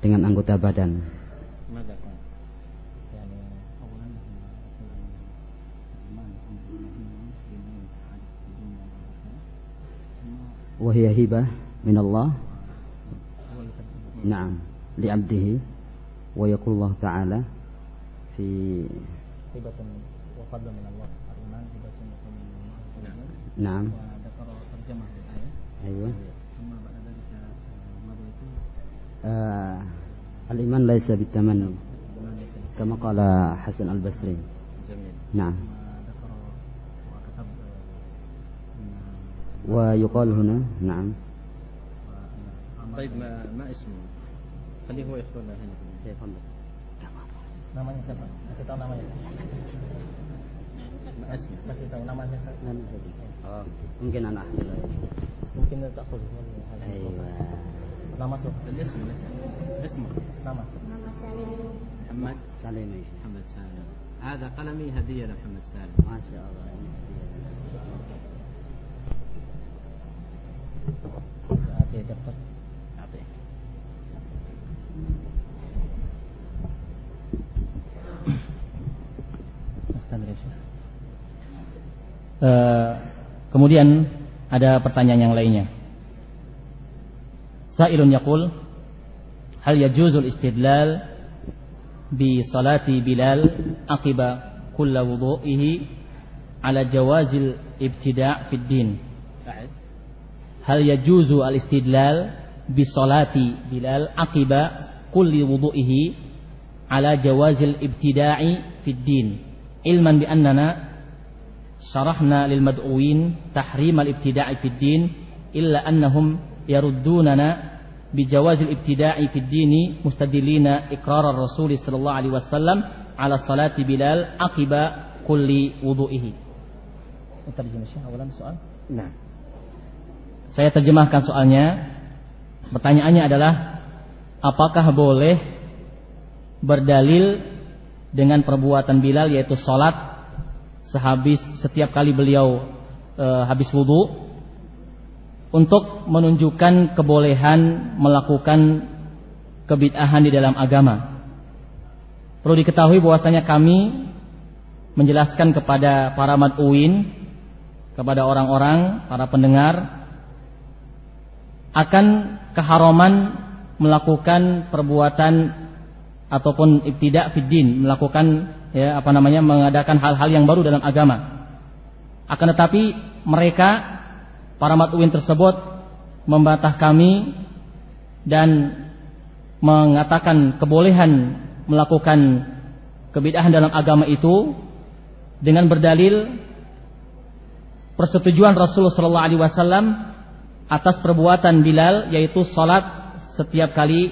dengan anggota badan. وهي هبة من الله. نعم لعبده. ويقول الله تعالى في هبة وفضل من الله الإيمان هبة وفضل من الله. نعم. وذكر ترجمة الآية. أيوة. ثم بعد ذلك آه الإيمان ليس بالتمني كما قال حسن البصري. جميل. نعم. ويقال هنا نعم طيب ما ما اسمه خليه هو يختار هنا تفضل namanya siapa? Kasih tahu namanya. Kasih tahu namanya siapa? Oh, mungkin anak. Mungkin tak tahu. Aiyah. Nama su. الاسم اسمه Nama. محمد سليم محمد سالم هذا قلمي هدية لمحمد سالم ما شاء الله Uh, kemudian ada pertanyaan yang lainnya. Sa'ilun yaqul hal yajuzul istidlal bi salati Bilal aqiba kulla wudu'ihi ala jawazil ibtida' fid din. Hal yajuzu al istidlal bi salati Bilal aqiba kulli wudu'ihi ala jawazil ibtida'i fid din. Ilman bi annana شرحنا للمدعوين تحريم الابتداع في الدين إلا أنهم يردوننا بجواز الابتداع في الدين مستدلين إقرار الرسول صلى الله عليه وسلم على صلاة بلال عقب كل وضوئه Nah. Saya terjemahkan soalnya. Pertanyaannya adalah apakah boleh berdalil dengan perbuatan Bilal yaitu salat sehabis setiap kali beliau e, habis wudhu untuk menunjukkan kebolehan melakukan kebid'ahan di dalam agama. Perlu diketahui bahwasanya kami menjelaskan kepada para mad'uin, kepada orang-orang, para pendengar akan keharaman melakukan perbuatan ataupun ibtidak fiddin, melakukan ya apa namanya mengadakan hal-hal yang baru dalam agama. Akan tetapi mereka para matuin tersebut membantah kami dan mengatakan kebolehan melakukan kebidahan dalam agama itu dengan berdalil persetujuan Rasulullah Alaihi Wasallam atas perbuatan Bilal yaitu salat setiap kali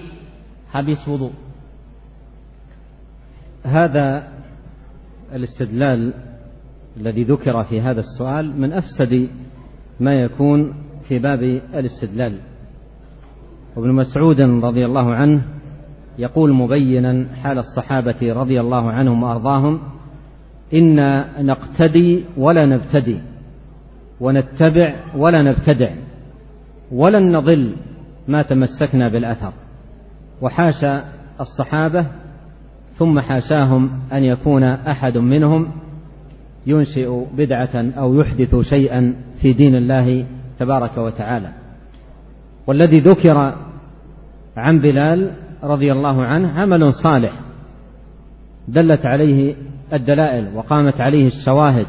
habis wudhu. هذا الاستدلال الذي ذكر في هذا السؤال من أفسد ما يكون في باب الاستدلال وابن مسعود رضي الله عنه يقول مبينا حال الصحابة رضي الله عنهم وأرضاهم إنا نقتدي ولا نبتدي ونتبع ولا نبتدع ولن نضل ما تمسكنا بالأثر. وحاشا الصحابة ثم حاشاهم أن يكون أحد منهم ينشئ بدعة أو يحدث شيئا في دين الله تبارك وتعالى. والذي ذكر عن بلال رضي الله عنه عمل صالح. دلت عليه الدلائل وقامت عليه الشواهد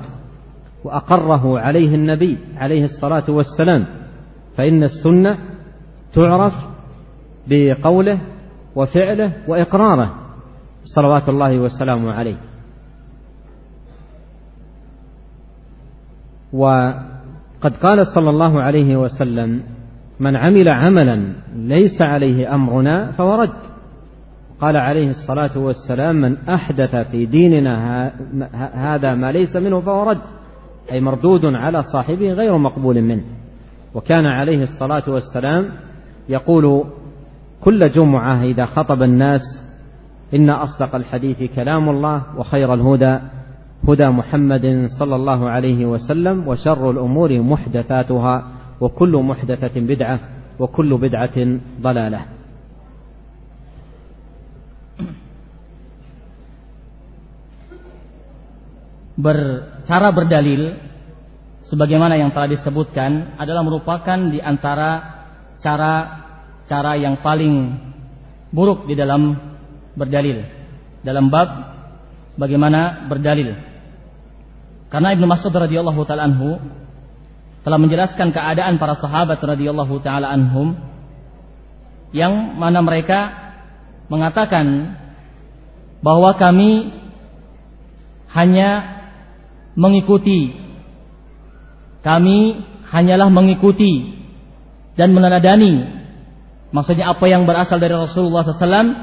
وأقره عليه النبي عليه الصلاة والسلام. فإن السنة تعرف بقوله وفعله وإقراره. صلوات الله وسلامه عليه. وقد قال صلى الله عليه وسلم من عمل عملا ليس عليه أمرنا فهو رد. قال عليه الصلاة والسلام من أحدث في ديننا هذا ما ليس منه فهو رد. أي مردود على صاحبه غير مقبول منه. وكان عليه الصلاة والسلام يقول كل جمعة إذا خطب الناس إن أصدق الحديث كلام الله وخير الهدى هدى محمد صلى الله عليه وسلم وشر الأمور محدثاتها وكل محدثة بدعة وكل بدعة ضلالة. bercara berdalil sebagaimana yang telah disebutkan adalah merupakan di antara cara-cara yang paling buruk di dalam berdalil dalam bab bagaimana berdalil karena Ibnu Mas'ud radhiyallahu taala anhu telah menjelaskan keadaan para sahabat radhiyallahu taala anhum yang mana mereka mengatakan bahwa kami hanya mengikuti. Kami hanyalah mengikuti dan menanadani. Maksudnya apa yang berasal dari Rasulullah SAW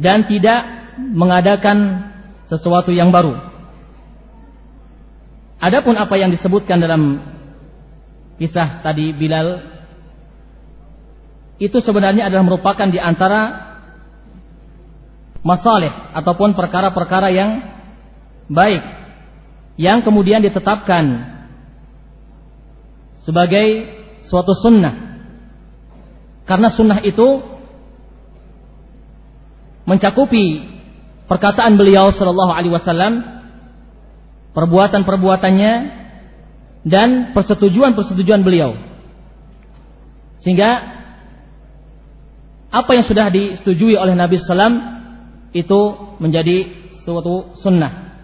dan tidak mengadakan sesuatu yang baru. Adapun apa yang disebutkan dalam kisah tadi Bilal itu sebenarnya adalah merupakan di antara masalah ataupun perkara-perkara yang baik yang kemudian ditetapkan sebagai suatu sunnah. Karena sunnah itu mencakupi perkataan beliau Shallallahu Alaihi Wasallam, perbuatan-perbuatannya dan persetujuan-persetujuan beliau. Sehingga apa yang sudah disetujui oleh Nabi Sallam itu menjadi suatu sunnah.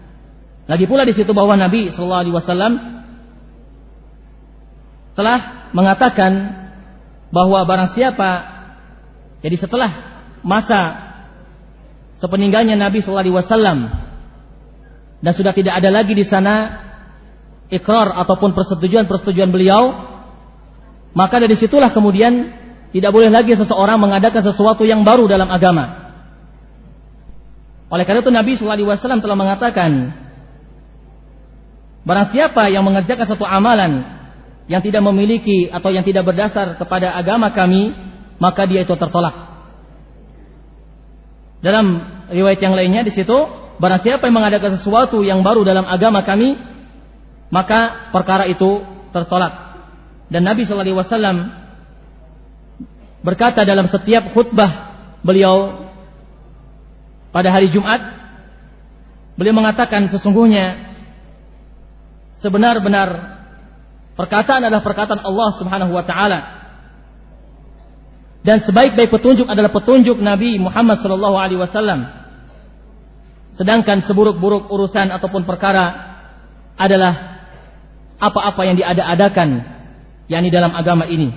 Lagi pula di situ bahwa Nabi Shallallahu Alaihi Wasallam telah mengatakan bahwa barang siapa jadi setelah masa sepeninggalnya Nabi Shallallahu Alaihi Wasallam dan sudah tidak ada lagi di sana ikrar ataupun persetujuan-persetujuan beliau maka dari situlah kemudian tidak boleh lagi seseorang mengadakan sesuatu yang baru dalam agama. Oleh karena itu Nabi Shallallahu Alaihi Wasallam telah mengatakan Barang siapa yang mengerjakan satu amalan yang tidak memiliki atau yang tidak berdasar kepada agama kami, maka dia itu tertolak. Dalam riwayat yang lainnya di situ, barang siapa yang mengadakan sesuatu yang baru dalam agama kami, maka perkara itu tertolak. Dan Nabi Shallallahu Alaihi Wasallam berkata dalam setiap khutbah beliau pada hari Jumat, beliau mengatakan sesungguhnya sebenar-benar perkataan adalah perkataan Allah Subhanahu wa taala. Dan sebaik-baik petunjuk adalah petunjuk Nabi Muhammad sallallahu alaihi wasallam. Sedangkan seburuk-buruk urusan ataupun perkara adalah apa-apa yang diada-adakan yakni dalam agama ini.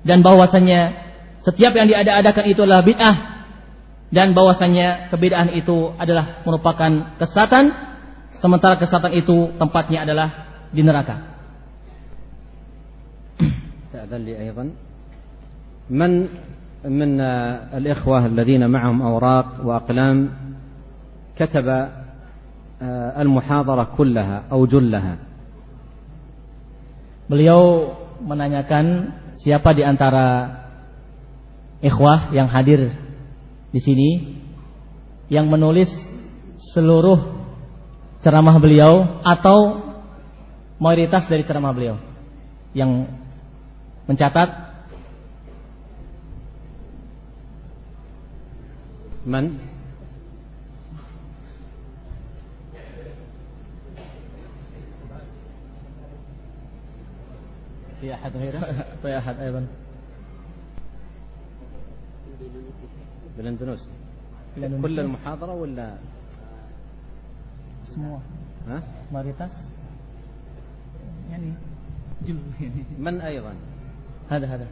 Dan bahwasanya setiap yang diada-adakan itu adalah bid'ah dan bahwasanya kebid'ahan itu adalah merupakan kesatan sementara kesatan itu tempatnya adalah di neraka. تأذن لي أيضا من من الإخوة الذين معهم أوراق وأقلام كتب المحاضرة كلها أو جلها Beliau menanyakan siapa di antara ikhwah yang hadir di sini yang menulis seluruh ceramah beliau atau mayoritas dari ceramah beliau yang mencatat. من في أحد غيره في أحد أيضا بالأندونيسي كل المحاضرة ولا semua ها؟ mayoritas يعني من أيضا Ada, ada.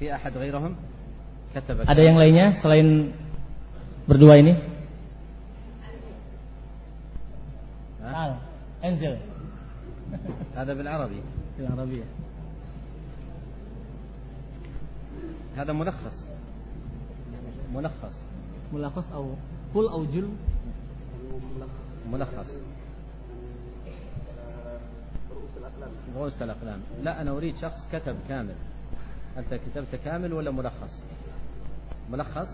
في أحد غيرهم كتب Ada yang lainnya selain berdua ini? ها؟ Al, Angel. هذا بالعربي بالعربية. هذا ملخص ملخص ملخص أو full أو جل ملخص رؤوس الأقلام لا أنا أريد شخص كتب كامل أنت كتبت كامل ولا ملخص ملخص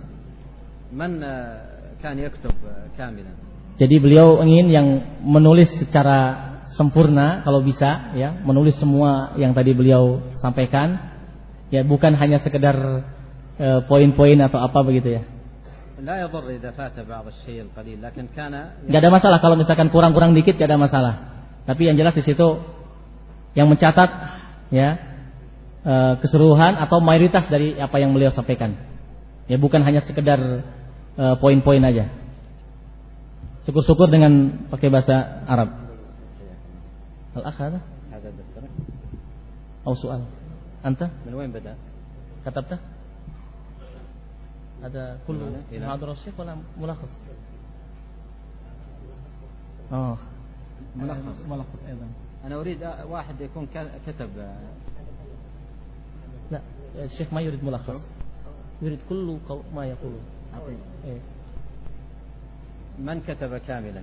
من آه، كان يكتب آه، كاملا Jadi beliau ingin yang menulis secara sempurna kalau bisa ya, menulis semua yang tadi beliau sampaikan. Ya, bukan hanya sekedar eh, poin-poin atau apa begitu ya. لا يضر إذا فات بعض الشيء القليل لكن كان Gak ada masalah kalau misalkan kurang-kurang dikit gak ada masalah. Tapi yang jelas di situ yang mencatat ya e, keseluruhan atau mayoritas dari apa yang beliau sampaikan. Ya bukan hanya sekedar e, poin-poin aja. Syukur-syukur dengan pakai bahasa Arab. Al-akhir. Atau soal. Anta? Min wain bada? Katabta? Ada kullu muhadarah syekh wala mulakhas? Oh. Mulakhas, mulakhas aidan. ملخص اه ملخص. ملخص أيضا أنا أريد آه، واحد يكون ك- كتب آه، لا الشيخ ما يريد ملخص يريد كل قو- ما يقول إيه. من كتب كاملا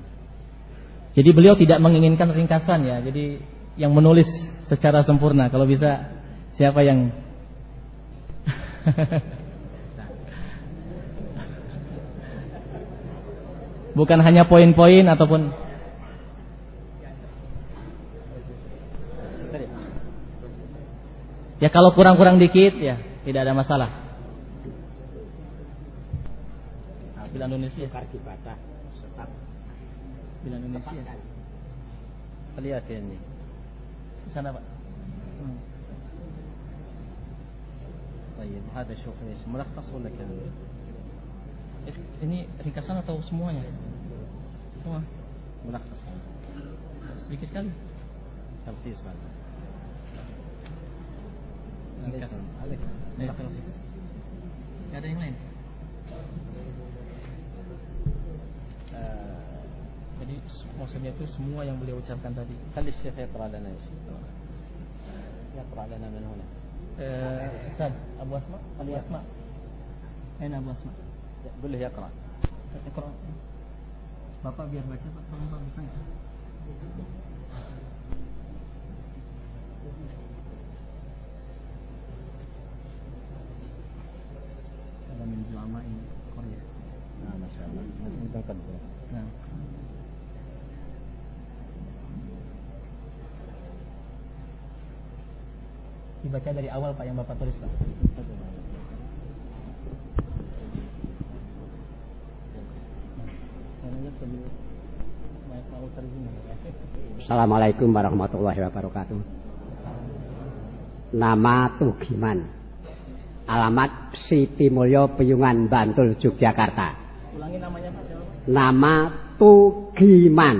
Jadi beliau tidak menginginkan ringkasan ya. Jadi yang menulis secara sempurna kalau bisa siapa yang Bukan hanya poin-poin ataupun Ya kalau kurang-kurang dikit ya tidak ada masalah. Bila Indonesia. Bila Indonesia. خلياتي عندي Di sana Pak. Hmm. طيب هذا شوف ايش ملخص ولا كامل؟ Eh, Ini ringkasan atau semuanya? Semua. ملخص هذا Sedikit sekali. تلخيص ada yang lain. Eh, jadi maksudnya itu semua yang beliau ucapkan tadi. Kali Syekh yaqra lana ya Syekh. Yaqra min huna. Eh, Ustaz, Abu Asma, Abu Asma. Aina Abu Asma? Ya, boleh ya Yaqra. Eh, Bapak biar baca Pak, tolong Pak bisa enggak? الله انت مقدر Nah. Dibaca dari awal Pak yang Bapak tulis Pak. Assalamualaikum warahmatullahi wabarakatuh. Nama Tugiman. Alamat Siti Mulyo Piyungan Bantul Yogyakarta. Ulangi namanya Pak. Nama Tugiman.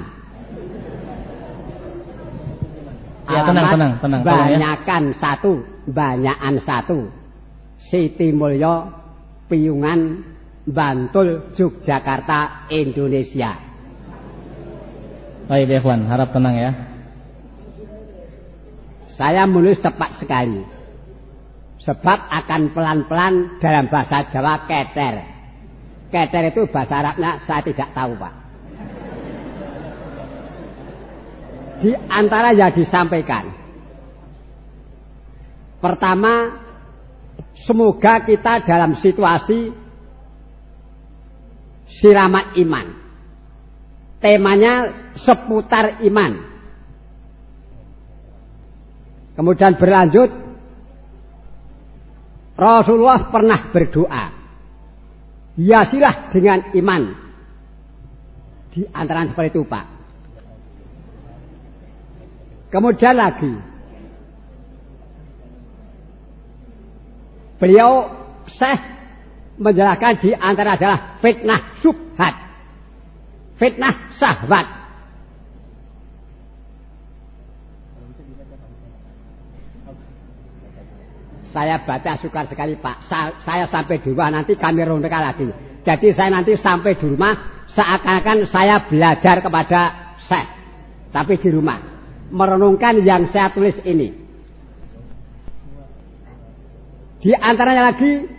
Ya, tenang, Alamat tenang, tenang, tolong ya. Banyakan satu, banyakan satu. Siti Mulyo Piyungan Bantul Yogyakarta Indonesia. Baik, Ikhwan, harap tenang ya. Saya menulis tepat sekali. Sebab akan pelan-pelan dalam bahasa Jawa keter. Keter itu bahasa Arabnya saya tidak tahu, Pak. Di antara yang disampaikan. Pertama, semoga kita dalam situasi siramat iman. Temanya seputar iman. Kemudian berlanjut Rasulullah pernah berdoa. Hiasilah dengan iman. Di antara seperti itu, Pak. Kemudian lagi Beliau Syekh menjelaskan di antara adalah fitnah subhat. Fitnah syahwat. Saya baca sukar sekali Pak. Sa saya sampai di rumah nanti kami rondekan lagi. Jadi saya nanti sampai di rumah seakan-akan saya belajar kepada saya. Tapi di rumah. Merenungkan yang saya tulis ini. Di antaranya lagi.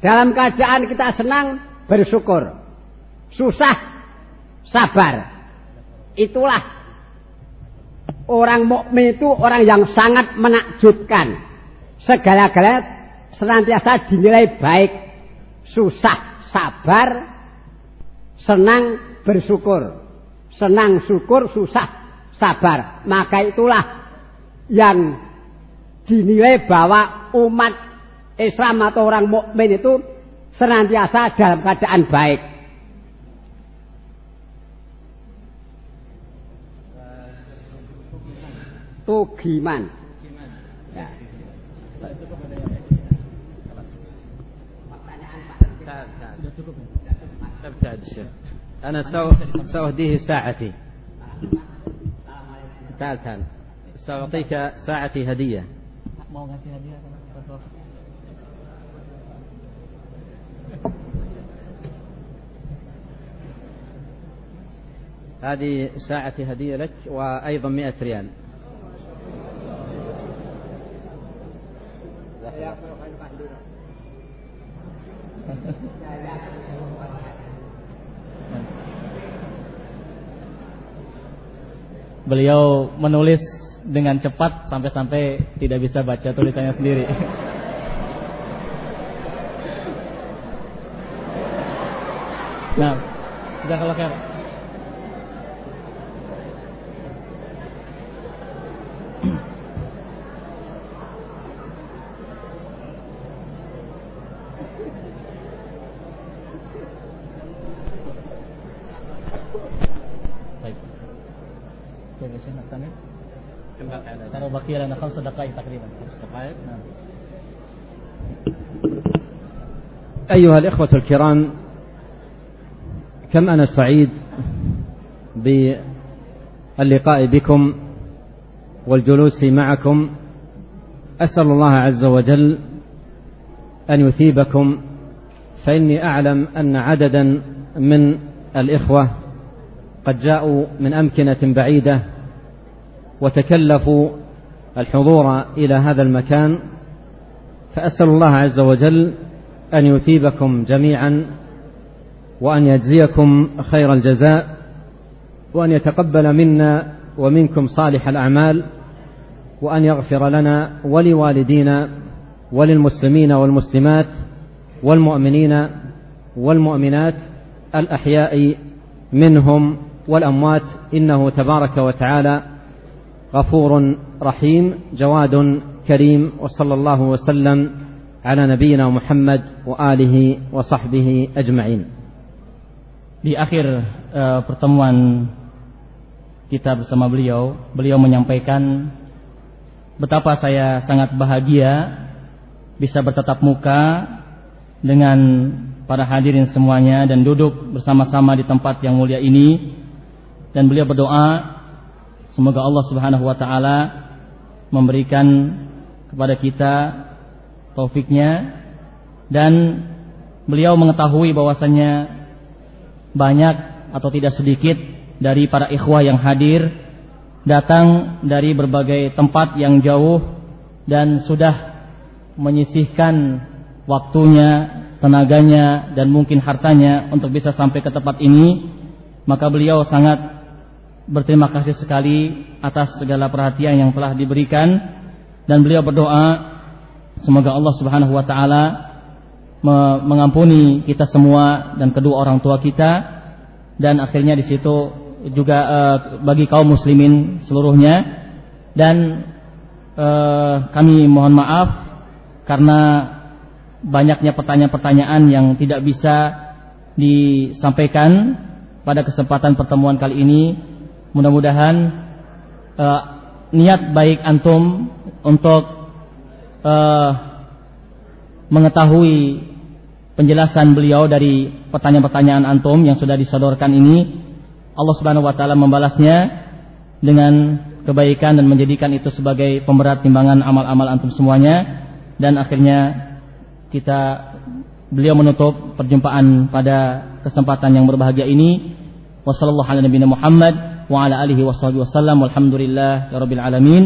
Dalam keadaan kita senang bersyukur. Susah sabar. Itulah orang mukmin itu orang yang sangat menakjubkan segala-galanya senantiasa dinilai baik, susah, sabar, senang, bersyukur. Senang, syukur, susah, sabar. Maka itulah yang dinilai bahwa umat Islam atau orang mukmin itu senantiasa dalam keadaan baik. Tugiman. ابتعد الشيخ أنا سأهديه ساعتي. تعال تعال. سأعطيك ساعتي هدية. هذه ساعتي هدية لك وأيضا مئة ريال. Beliau menulis dengan cepat sampai-sampai tidak bisa baca tulisannya sendiri. Nah, sudah kalau kayak خمس دقائق تقريبا. خمس دقائق نعم. أيها الإخوة الكرام كم أنا سعيد باللقاء بكم والجلوس معكم. أسأل الله عز وجل أن يثيبكم فإني أعلم أن عددا من الإخوة قد جاءوا من أمكنة بعيدة وتكلفوا الحضور إلى هذا المكان فأسأل الله عز وجل أن يثيبكم جميعا وأن يجزيكم خير الجزاء وأن يتقبل منا ومنكم صالح الأعمال وأن يغفر لنا ولوالدينا وللمسلمين والمسلمات والمؤمنين والمؤمنات الأحياء منهم والأموات إنه تبارك وتعالى غفور رحيم جواد كريم وصلى الله وسلم على نبينا محمد وآله وصحبه أجمعين Di akhir uh, pertemuan kita bersama beliau, beliau menyampaikan betapa saya sangat bahagia bisa bertatap muka dengan para hadirin semuanya dan duduk bersama-sama di tempat yang mulia ini dan beliau berdoa Semoga Allah Subhanahu wa taala memberikan kepada kita taufiknya. Dan beliau mengetahui bahwasannya banyak atau tidak sedikit dari para ikhwah yang hadir datang dari berbagai tempat yang jauh dan sudah menyisihkan waktunya, tenaganya dan mungkin hartanya untuk bisa sampai ke tempat ini. Maka beliau sangat berterima kasih sekali atas segala perhatian yang telah diberikan. Dan beliau berdoa semoga Allah Subhanahu wa taala mengampuni kita semua dan kedua orang tua kita. Dan akhirnya di situ juga uh, bagi kaum muslimin seluruhnya. Dan uh, kami mohon maaf karena banyaknya pertanyaan-pertanyaan yang tidak bisa disampaikan pada kesempatan pertemuan kali ini Mudah-mudahan uh, niat baik antum untuk uh, mengetahui penjelasan beliau dari pertanyaan-pertanyaan antum yang sudah disodorkan ini Allah Subhanahu wa taala membalasnya dengan kebaikan dan menjadikan itu sebagai pemberat timbangan amal-amal antum semuanya dan akhirnya kita beliau menutup perjumpaan pada kesempatan yang berbahagia ini. وعلى آله وصحبه وسلم والحمد لله رب العالمين.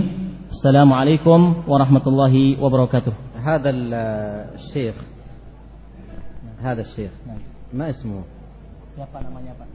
السلام عليكم ورحمة الله وبركاته. هذا الشيخ هذا الشيخ ما اسمه؟ siapa namanya Pak